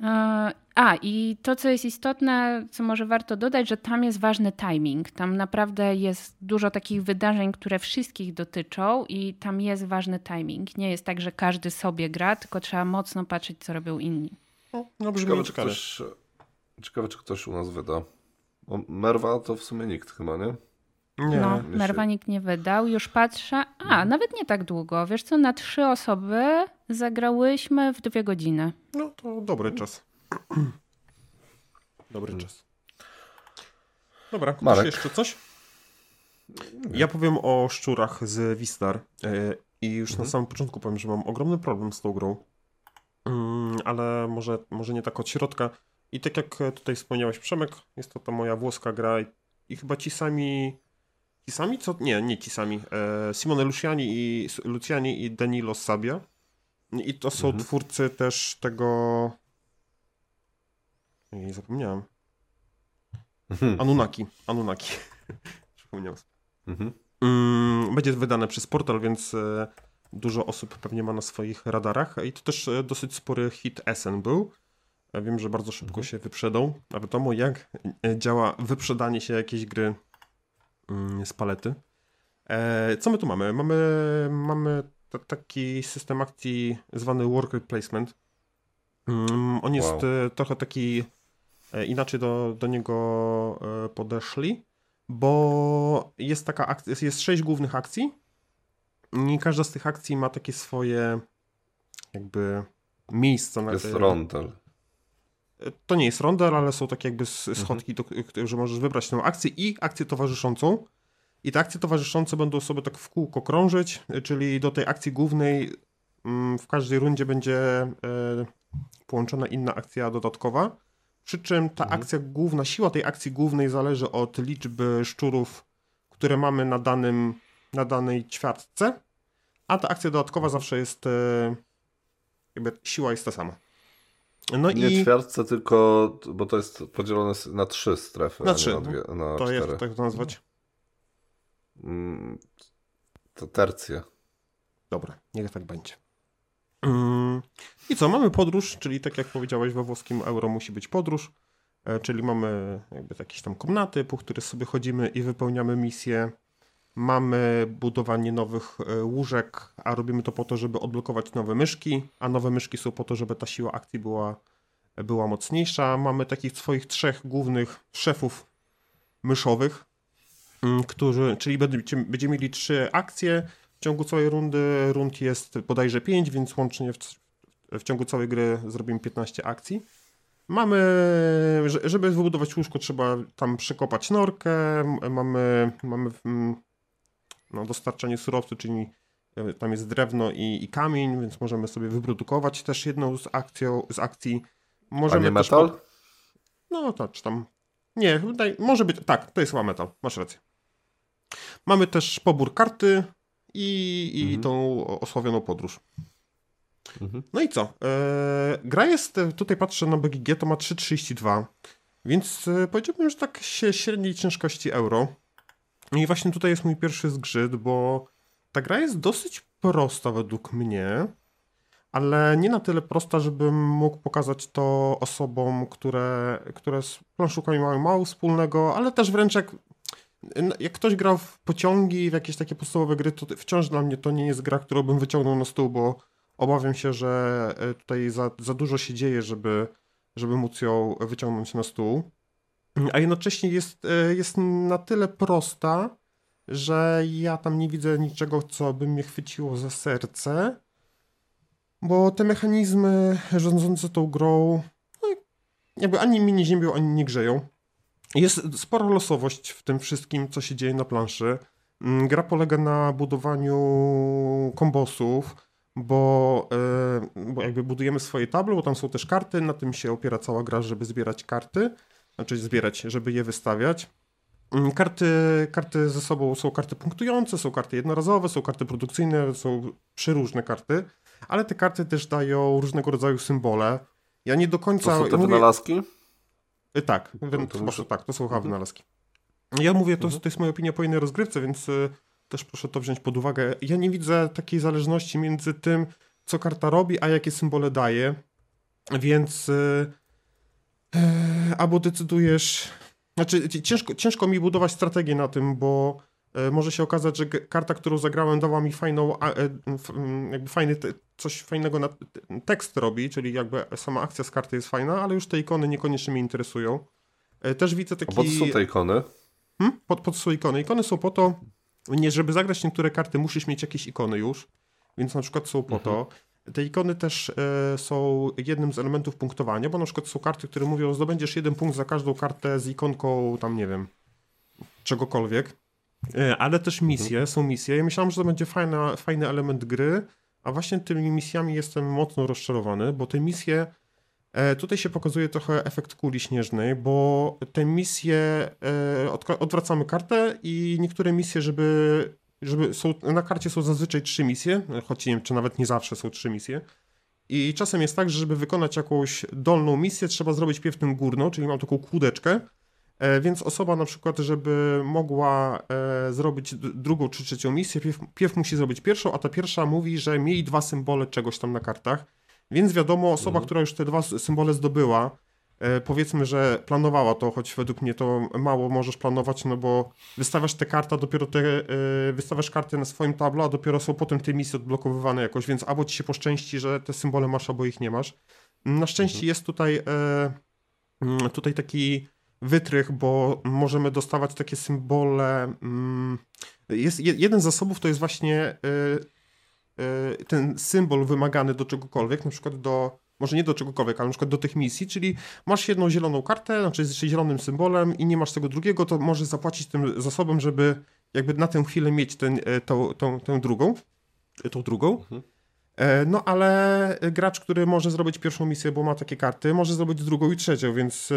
E, a, i to, co jest istotne, co może warto dodać, że tam jest ważny timing. Tam naprawdę jest dużo takich wydarzeń, które wszystkich dotyczą, i tam jest ważny timing. Nie jest tak, że każdy sobie gra, tylko trzeba mocno patrzeć, co robią inni. No, no ciekawe, czy ktoś, ciekawe, czy ktoś u nas wyda. Merwa to w sumie nikt chyba, nie? Nie. No, Merwa nikt nie wydał. Już patrzę. A, mhm. nawet nie tak długo. Wiesz co, na trzy osoby zagrałyśmy w dwie godziny. No to dobry czas. (clears throat) dobry hmm. czas. Dobra, ktoś Marek. jeszcze coś? Ja powiem o szczurach z Wistar. E, I już mhm. na samym początku powiem, że mam ogromny problem z tą grą. Mm, ale może, może nie tak od środka. I tak jak tutaj wspomniałeś, Przemek, jest to ta moja włoska gra i chyba ci sami Ci sami? Co? Nie, nie ci sami. E, Simone Luciani i, Luciani i Danilo Sabia. I to są mhm. twórcy też tego... Nie zapomniałem. Mhm. Anunnaki. Anunnaki. (laughs) Przypomniałem mhm. Mm, będzie wydane przez portal, więc e, dużo osób pewnie ma na swoich radarach. I to też e, dosyć spory hit SN był. Ja wiem, że bardzo szybko mhm. się wyprzedał. A wiadomo, jak e, działa wyprzedanie się jakiejś gry z palety. E, co my tu mamy? Mamy, mamy taki system akcji zwany worker placement. Mm, on jest wow. E, trochę taki e, inaczej do, do niego podeszli, bo jest taka akcja, jest sześć głównych akcji i każda z tych akcji ma takie swoje jakby miejsca. To jest rondel. To nie jest rondel, ale są takie jakby mhm. schodki, mhm. że możesz wybrać tę akcję i akcję towarzyszącą. I te akcje towarzyszące będą sobie tak w kółko krążyć, czyli do tej akcji głównej mm, w każdej rundzie będzie e, połączona inna akcja dodatkowa. Przy czym ta mhm. akcja główna, siła tej akcji głównej zależy od liczby szczurów, które mamy na, danym, na danej ćwiartce, a ta akcja dodatkowa zawsze jest, e, jakby siła jest ta sama. No nie i... ćwiartce, tylko, bo to jest podzielone na trzy strefy. Na trzy. Na, dwie, na to cztery. jest, tak to nazwać? Mm, to tercje. Dobra, niech tak będzie. Mm, I co, mamy podróż, czyli tak jak powiedziałeś, we włoskim euro musi być podróż, e, czyli mamy jakby jakieś tam komnaty, po które sobie chodzimy i wypełniamy misje. Mamy budowanie nowych e, łóżek, a robimy to po to, żeby odblokować nowe myszki, a nowe myszki są po to, żeby ta siła akcji była, była mocniejsza. Mamy takich swoich trzech głównych szefów myszowych, mm, którzy, czyli będziemy, będziemy mieli trzy akcje w ciągu całej rundy. Rund jest bodajże pięć, więc łącznie w, w ciągu całej gry zrobimy 15 akcji. Mamy, żeby wybudować łóżko, trzeba tam przekopać norkę, mamy, mamy no, dostarczanie surowców, czyli e, tam jest drewno i, i, kamień, więc możemy sobie wyprodukować też jedną z, akcją, z akcji. Możemy A nie metal? Pod... No to czy tam. Nie, tutaj może być. Tak, to jest chyba metal, masz rację. Mamy też pobór karty i, i mhm. tą osławioną podróż. Mhm. No i co? E, gra jest, tutaj patrzę na BGG, to ma 3,32, więc e, powiedziałbym, że tak się średniej ciężkości euro. I właśnie tutaj jest mój pierwszy zgrzyt, bo ta gra jest dosyć prosta według mnie, ale nie na tyle prosta, żebym mógł pokazać to osobom, które, które z planszówkami mają mało wspólnego, ale też wręcz jak, jak ktoś grał w pociągi, w jakieś takie podstawowe gry, to wciąż dla mnie to nie jest gra, którą bym wyciągnął na stół, bo obawiam się, że e, tutaj za, za dużo się dzieje, żeby, żeby móc ją wyciągnąć na stół. A jednocześnie jest, e, jest na tyle prosta, że ja tam nie widzę niczego, co by mnie chwyciło za serce, bo te mechanizmy rządzące tą grą no, jakby ani mnie nie ziemią, ani nie grzeją. Jest spora losowość w tym wszystkim, co się dzieje na planszy. Mm, gra polega na budowaniu kombosów, bo, yy, bo jakby budujemy swoje table, bo tam są też karty, na tym się opiera cała gra, żeby zbierać karty, znaczy zbierać, żeby je wystawiać. Mm, karty, karty ze sobą są karty punktujące, są karty jednorazowe, są karty produkcyjne, są przeróżne karty, ale te karty też dają różnego rodzaju symbole. Ja nie do końca... To są te mówię... wynalazki? Y, tak, no, to muszę... tak, to są chyba mhm. wynalazki. Ja mówię, to, mhm. to jest moja opinia po innej rozgrywce, więc y, też proszę to wziąć pod uwagę. Ja nie widzę takiej zależności między tym, co karta robi, a jakie symbole daje, więc yy, albo decydujesz... Znaczy, ciężko, ciężko mi budować strategię na tym, bo yy, może się okazać, że karta, którą zagrałem, dała mi fajną, e, jakby fajny, coś fajnego na tekst robi, czyli jakby sama akcja z karty jest fajna, ale już te ikony niekoniecznie mnie interesują. E, też widzę taki... A po co są te ikony? Hmm? Po, po co są ikony? Ikony są po to, nie, żeby zagrać niektóre karty, musisz mieć jakieś ikony już, więc na przykład są po mhm. to. Te ikony też e, są jednym z elementów punktowania, bo na przykład są karty, które mówią, zdobędziesz jeden punkt za każdą kartę z ikonką, tam nie wiem, czegokolwiek. E, ale też misje, mhm. są misje. Ja myślałem, że to będzie fajna, fajny element gry, a właśnie tymi misjami jestem mocno rozczarowany, bo te misje E, tutaj się pokazuje trochę efekt kuli śnieżnej, bo te misje, odwracamy kartę i niektóre misje, żeby, żeby są, na karcie są zazwyczaj trzy misje, choć nie wiem, czy nawet nie zawsze są trzy misje. I czasem jest tak, że żeby wykonać jakąś dolną misję, trzeba zrobić pierw tę górną, czyli mam taką kłódeczkę, e, więc osoba na przykład, żeby mogła zrobić drugą czy trzecią misję, pierw, pierw musi zrobić pierwszą, a ta pierwsza mówi, że miej dwa symbole czegoś tam na kartach. Więc wiadomo, osoba, mhm. która już te dwa symbole zdobyła, e, powiedzmy, że planowała to, choć według mnie to mało możesz planować, no bo wystawiasz te karty, dopiero te, e, wystawiasz karty na swoim tablo, a dopiero są potem te misje odblokowywane jakoś, więc albo ci się poszczęści, że te symbole masz, albo ich nie masz. Na szczęście mhm. jest tutaj, e, mm, tutaj taki wytrych, bo możemy dostawać takie symbole. Mm, jest, jeden z zasobów to jest właśnie ten symbol wymagany do czegokolwiek, na przykład do, może nie do czegokolwiek, ale na przykład do tych misji, czyli masz jedną zieloną kartę, znaczy z zielonym symbolem i nie masz tego drugiego, to możesz zapłacić tym zasobem, żeby jakby na tę chwilę mieć ten, e, tą, tą, tą drugą, e, tą drugą. Mhm. E, no ale gracz, który może zrobić pierwszą misję, bo ma takie karty, może zrobić drugą i trzecią, więc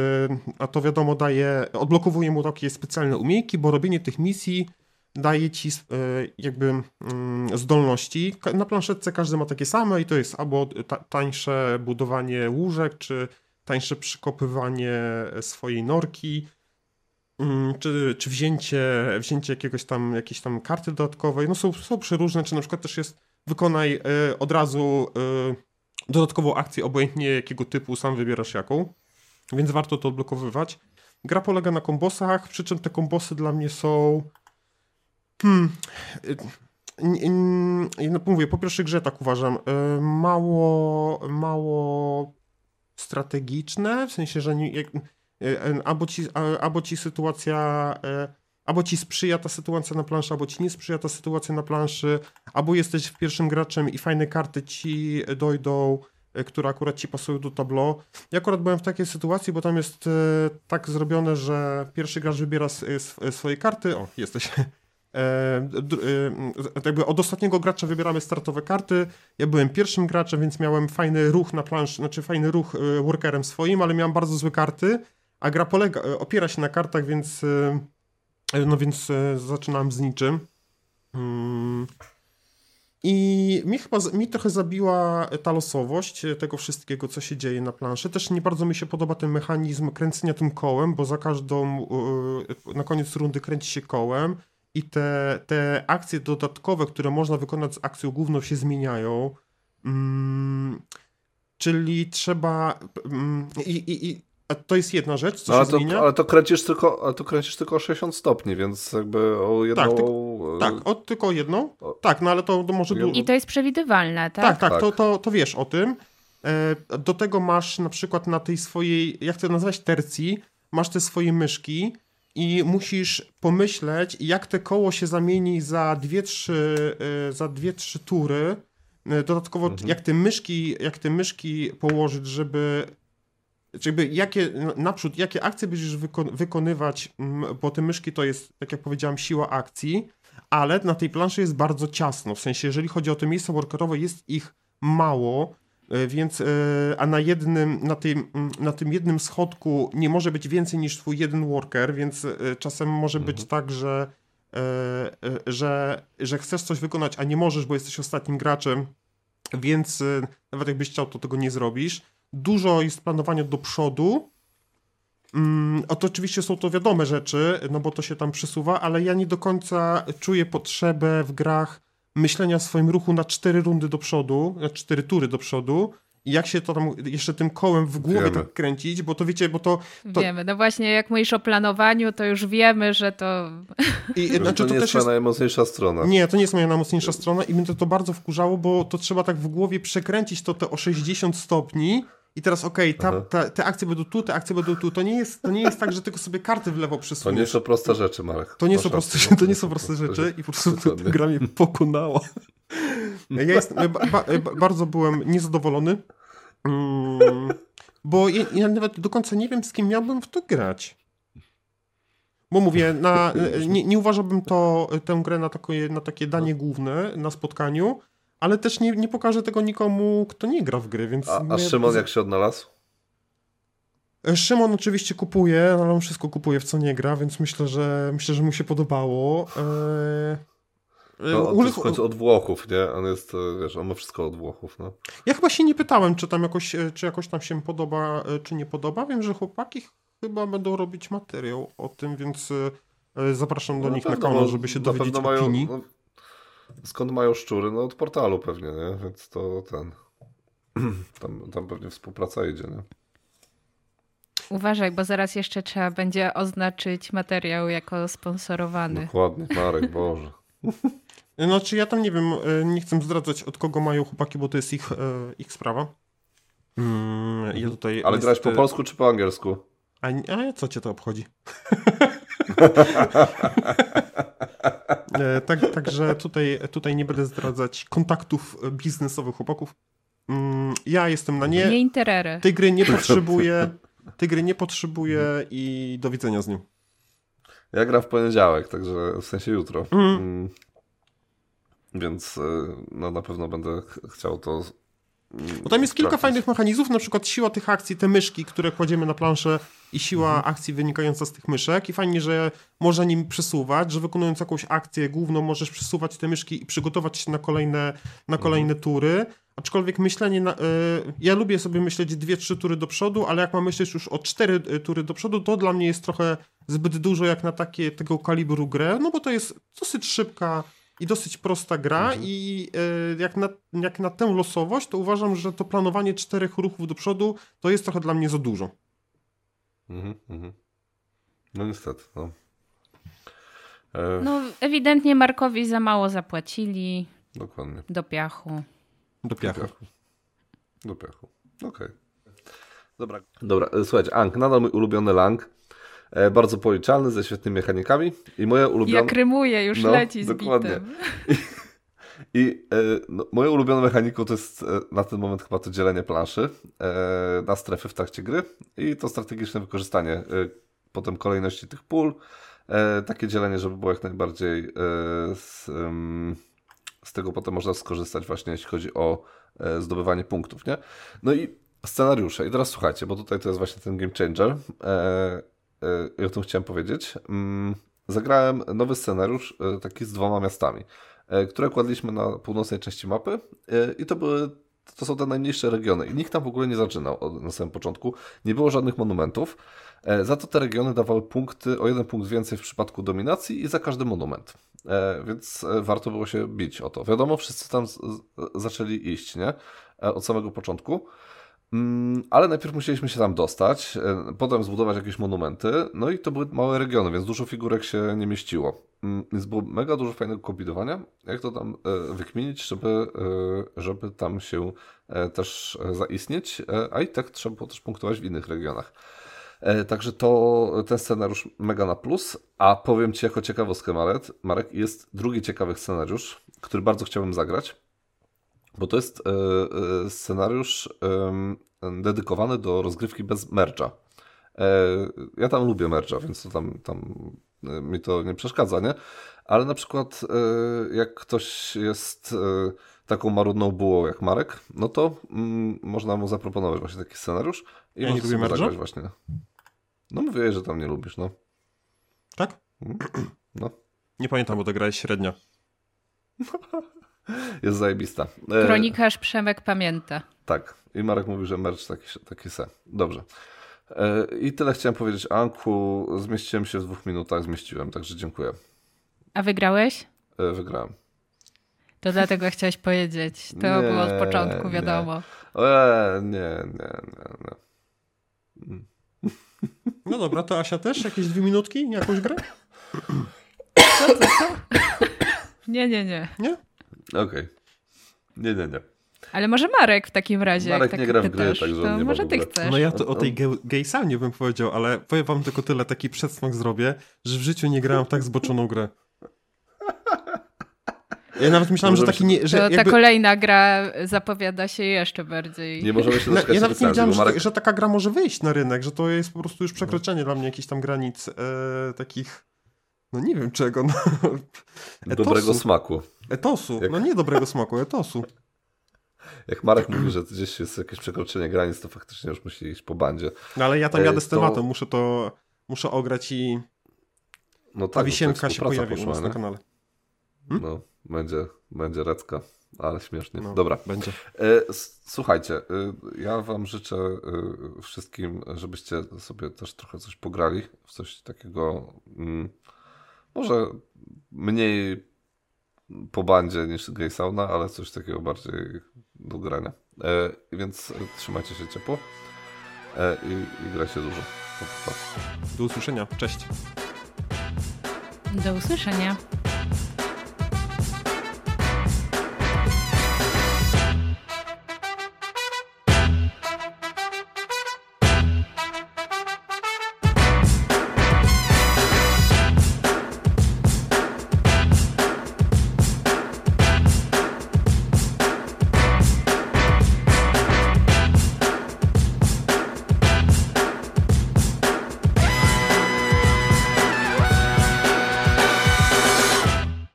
a to wiadomo daje, odblokowuje mu takie specjalne umiejętności, bo robienie tych misji daje ci e, jakby mm, zdolności. Na planszetce każdy ma takie same i to jest albo tańsze budowanie łóżek, czy tańsze przykopywanie swojej norki, mm, czy, czy wzięcie, wzięcie jakiegoś tam, jakiejś tam karty dodatkowej. No są, są przeróżne, czy na przykład też jest wykonaj e, od razu e, dodatkową akcję, obojętnie jakiego typu, sam wybierasz jaką, więc warto to odblokowywać. Gra polega na kombosach, przy czym te kombosy dla mnie są Hmm. No mówię, po pierwszej grze tak uważam, mało, mało strategiczne, w sensie, że nie, albo, ci, albo ci sytuacja albo ci sprzyja ta sytuacja na planszy, albo ci nie sprzyja ta sytuacja na planszy, albo jesteś pierwszym graczem i fajne karty ci dojdą, które akurat ci pasują do tableau. Ja akurat byłem w takiej sytuacji, bo tam jest tak zrobione, że pierwszy gracz wybiera swoje karty. O, jesteś. E, jakby od ostatniego gracza wybieramy startowe karty. Ja byłem pierwszym graczem, więc miałem fajny ruch na planszy, znaczy fajny ruch workerem swoim, ale miałem bardzo złe karty, a gra polega, opiera się na kartach, więc E, no więc e, zaczynałem z niczym. Mm. I mi chyba, mi trochę zabiła ta losowość tego wszystkiego, co się dzieje na planszy. Też nie bardzo mi się podoba ten mechanizm kręcenia tym kołem, bo za każdą, e, na koniec rundy kręci się kołem i te, te akcje dodatkowe, które można wykonać z akcją główną się zmieniają. Mm, czyli trzeba. Mm, i, i, i a to jest jedna rzecz, co no, ale się to, zmienia. Ale to kręcisz tylko, ale to kręcisz tylko o 60 stopni, więc jakby o jedną... Tak, tylko, tak o, tylko jedną. Tak, no ale to, to może... I to jest przewidywalne, tak? Tak, tak, tak. To, to, to wiesz o tym. E, do tego masz na przykład na tej swojej, jak to nazwać, tercji, masz te swoje myszki i musisz pomyśleć, jak te koło się zamieni za dwie, trzy, e, za dwie, trzy tury. E, dodatkowo, mhm. jak te myszki, jak te myszki położyć, żeby jakby jakie, naprzód, jakie akcje będziesz wyko- wykonywać, bo te myszki to jest, tak jak powiedziałem, siła akcji, ale na tej planszy jest bardzo ciasno, w sensie, jeżeli chodzi o te miejsca workerowe, jest ich mało, więc, e, a na jednym, na tym, na tym jednym schodku nie może być więcej niż twój jeden worker, więc e, czasem może mhm. być tak, że, że, że chcesz coś wykonać, a nie możesz, bo jesteś ostatnim graczem, więc nawet jakbyś chciał, to tego nie zrobisz dużo jest planowania do przodu. Mm, to oczywiście są to wiadome rzeczy, no bo to się tam przesuwa, ale ja nie do końca czuję potrzebę w grach myślenia o swoim ruchu na cztery rundy do przodu, na cztery tury do przodu. I jak się to tam jeszcze tym kołem w głowie wiemy. tak kręcić, bo to wiecie, bo to, to... Wiemy, no właśnie jak mówisz o planowaniu, to już wiemy, że to... I, znaczy, to, to nie jest moja najmocniejsza strona. Nie, to nie jest moja najmocniejsza strona i mnie to, to bardzo wkurzało, bo to trzeba tak w głowie przekręcić to, to o 60 stopni, i teraz okej, okay, te akcje będą tu, te akcje będą tu. To nie, jest, to nie jest tak, że tylko sobie karty w lewo. To nie są proste rzeczy, Marek. To nie, są proste, to nie są proste rzeczy i po prostu to gra mnie pokonała. Ja jestem, ba, ba, bardzo byłem niezadowolony, mm, bo ja, ja, nawet do końca nie wiem, z kim miałbym w to grać. Bo mówię, na, nie, nie uważałbym to, tę grę na takie, na takie danie główne na spotkaniu, ale też nie, nie pokażę tego nikomu, kto nie gra w gry, więc... A, a Szymon jak się odnalazł? E, Szymon oczywiście kupuje, ale on wszystko kupuje w co nie gra, więc myślę, że myślę, że mu się podobało. Eee... No, on jest w końcu od Włochów, nie? On jest, e, wiesz, on ma wszystko od Włochów, no. Ja chyba się nie pytałem, czy tam jakoś, czy jakoś tam się podoba, czy nie podoba. Wiem, że chłopaki chyba będą robić materiał o tym, więc zapraszam do no, nich na kanał, no, żeby się dowiedzieć opinii. Mają, no, Skąd mają szczury? No od portalu pewnie, nie? Więc to ten... (clears throat) Tam, tam pewnie współpraca idzie, nie? Uważaj, bo zaraz jeszcze trzeba będzie oznaczyć materiał jako sponsorowany. Dokładnie, Marek, (laughs) Boże. Znaczy ja tam nie wiem, e, nie chcę zdradzać od kogo mają chłopaki, bo to jest ich, e, ich sprawa. Mm, ja tutaj Ale grać po polsku czy po angielsku? A, a co cię to obchodzi? (laughs) E, tak, także tutaj, tutaj nie będę zdradzać kontaktów biznesowych chłopaków. Mm, ja jestem na nie. Nie interery. Tej gry nie potrzebuję. Tej gry nie potrzebuję i do widzenia z nią. Ja gram w poniedziałek, także w sensie jutro. Mhm. Mm. Więc e, no, na pewno będę chciał to bo tam jest kilka fajnych mechanizmów, na przykład siła tych akcji, te myszki, które kładziemy na planszę i siła mhm. akcji wynikająca z tych myszek i fajnie, że można nim przesuwać, że wykonując jakąś akcję główną możesz przesuwać te myszki i przygotować się na kolejne, na mhm. kolejne mhm. tury. Aczkolwiek myślenie, na, y, ja lubię sobie myśleć dwie, trzy tury do przodu, ale jak mam myśleć już o cztery y, tury do przodu, to dla mnie jest trochę zbyt dużo jak na takie tego kalibru grę, no bo to jest dosyć szybka i dosyć prosta gra mhm. i e, jak, na, jak na tę losowość, to uważam, że to planowanie czterech ruchów do przodu to jest trochę dla mnie za dużo. Mhm, mhm. No niestety, no. E... No, ewidentnie Markowi za mało zapłacili. Dokładnie. Do piachu. Do piachu. Do piachu. Okej. Okay. Dobra. Dobra, e, słuchajcie, Ank, nadal mój ulubiony Lang. E, bardzo policzalny, ze świetnymi mechanikami. I moje ulubione... Jak rymuje, już no, leci z dokładnie. I e, no, moją ulubioną mechaniką to jest e, na ten moment chyba to dzielenie planszy na strefy w trakcie gry i to strategiczne wykorzystanie potem kolejności tych pól. Takie dzielenie, żeby było jak najbardziej z, z, tego potem można skorzystać właśnie jeśli chodzi o zdobywanie punktów, nie? No i scenariusze. I teraz słuchajcie, bo tutaj to jest właśnie ten game changer i o tym chciałem powiedzieć. Mm, zagrałem nowy scenariusz taki z dwoma miastami. E, które kładliśmy na północnej części mapy e, i to były to są te najmniejsze regiony i nikt tam w ogóle nie zaczynał na samym początku. Nie było żadnych monumentów. E, za to te regiony dawały punkty, o jeden punkt więcej w przypadku dominacji i za każdy monument. Więc warto było się bić o to. Wiadomo, wszyscy tam zaczęli iść, nie? Od samego początku. Mm, ale najpierw musieliśmy się tam dostać, e, potem zbudować jakieś monumenty, no i to były małe regiony, więc dużo figurek się nie mieściło. Mm, więc było mega dużo fajnego kombinowania, jak to tam e, wykminić, żeby, e, żeby tam się też zaistnieć, a i tak trzeba było też punktować w innych regionach. Także to ten scenariusz mega na plus, a powiem Ci jako ciekawostkę Marek, Marek jest drugi ciekawy scenariusz, który bardzo chciałbym zagrać. Bo to jest e, e, scenariusz dedykowany do rozgrywki bez mercha. E, ja tam lubię mercha, więc to tam, tam mi to nie przeszkadza, nie? Ale na przykład jak ktoś jest taką marudną bułą jak Marek, no to mm, można mu zaproponować właśnie taki scenariusz i ja nie lubię właśnie. No mówię, że tam nie lubisz, no. Tak? Mm, (clears throat) no. Nie pamiętam, bo to grałeś średnio. (laughs) jest zajebista. E, Kronikarz Przemek pamięta. Tak. I Marek mówi, że merch taki, taki se. Dobrze. E, I tyle chciałem powiedzieć. Anku, zmieściłem się w dwóch minutach, zmieściłem, także dziękuję. A wygrałeś? E, wygrałem. To dlatego chciałeś powiedzieć. To nie, było od początku, wiadomo. Nie, nie, nie, nie. nie. Mm. No dobra, to Asia też? Jakieś dwie minutki? Jakąś grę? Co, co, co? Nie, nie, nie. Nie? Okej. Okay. Nie, nie, nie. Ale może Marek w takim razie. Marek jak nie tak gra w gry, także to nie może ty chcesz. No ja to o tej gay nie bym powiedział, ale powiem wam tylko tyle, taki przedsmak zrobię, że w życiu nie grałem tak zboczoną grę. Ja nawet myślałem, że taki nie. Że to jakby... ta kolejna gra zapowiada się jeszcze bardziej. Nie możemy się doczekać Ja nawet nie wiedziałem, Marek... że, że, taka gra może wyjść na rynek, że to jest po prostu już przekroczenie dla mnie jakichś tam granic e, takich. No nie wiem czego. No. Dobrego smaku. Etosu. Jak... No nie dobrego smaku, etosu. (laughs) Jak Marek mówi, że gdzieś jest jakieś przekroczenie granic, to faktycznie już musi iść po bandzie. No ale ja tam jadę z tematem, to... muszę to muszę ograć i no tak, wisienka się pojawi poszła, u nas na kanale. No, będzie, będzie recka, ale śmiesznie. No, Dobra. Będzie. E, słuchajcie, e, ja wam życzę e, wszystkim, żebyście sobie też trochę coś pograli, w coś takiego mm, może mniej po bandzie niż gay sauna, ale coś takiego bardziej do grania. E, więc trzymajcie się ciepło e, i, i grajcie dużo. Do usłyszenia. Cześć. Do usłyszenia.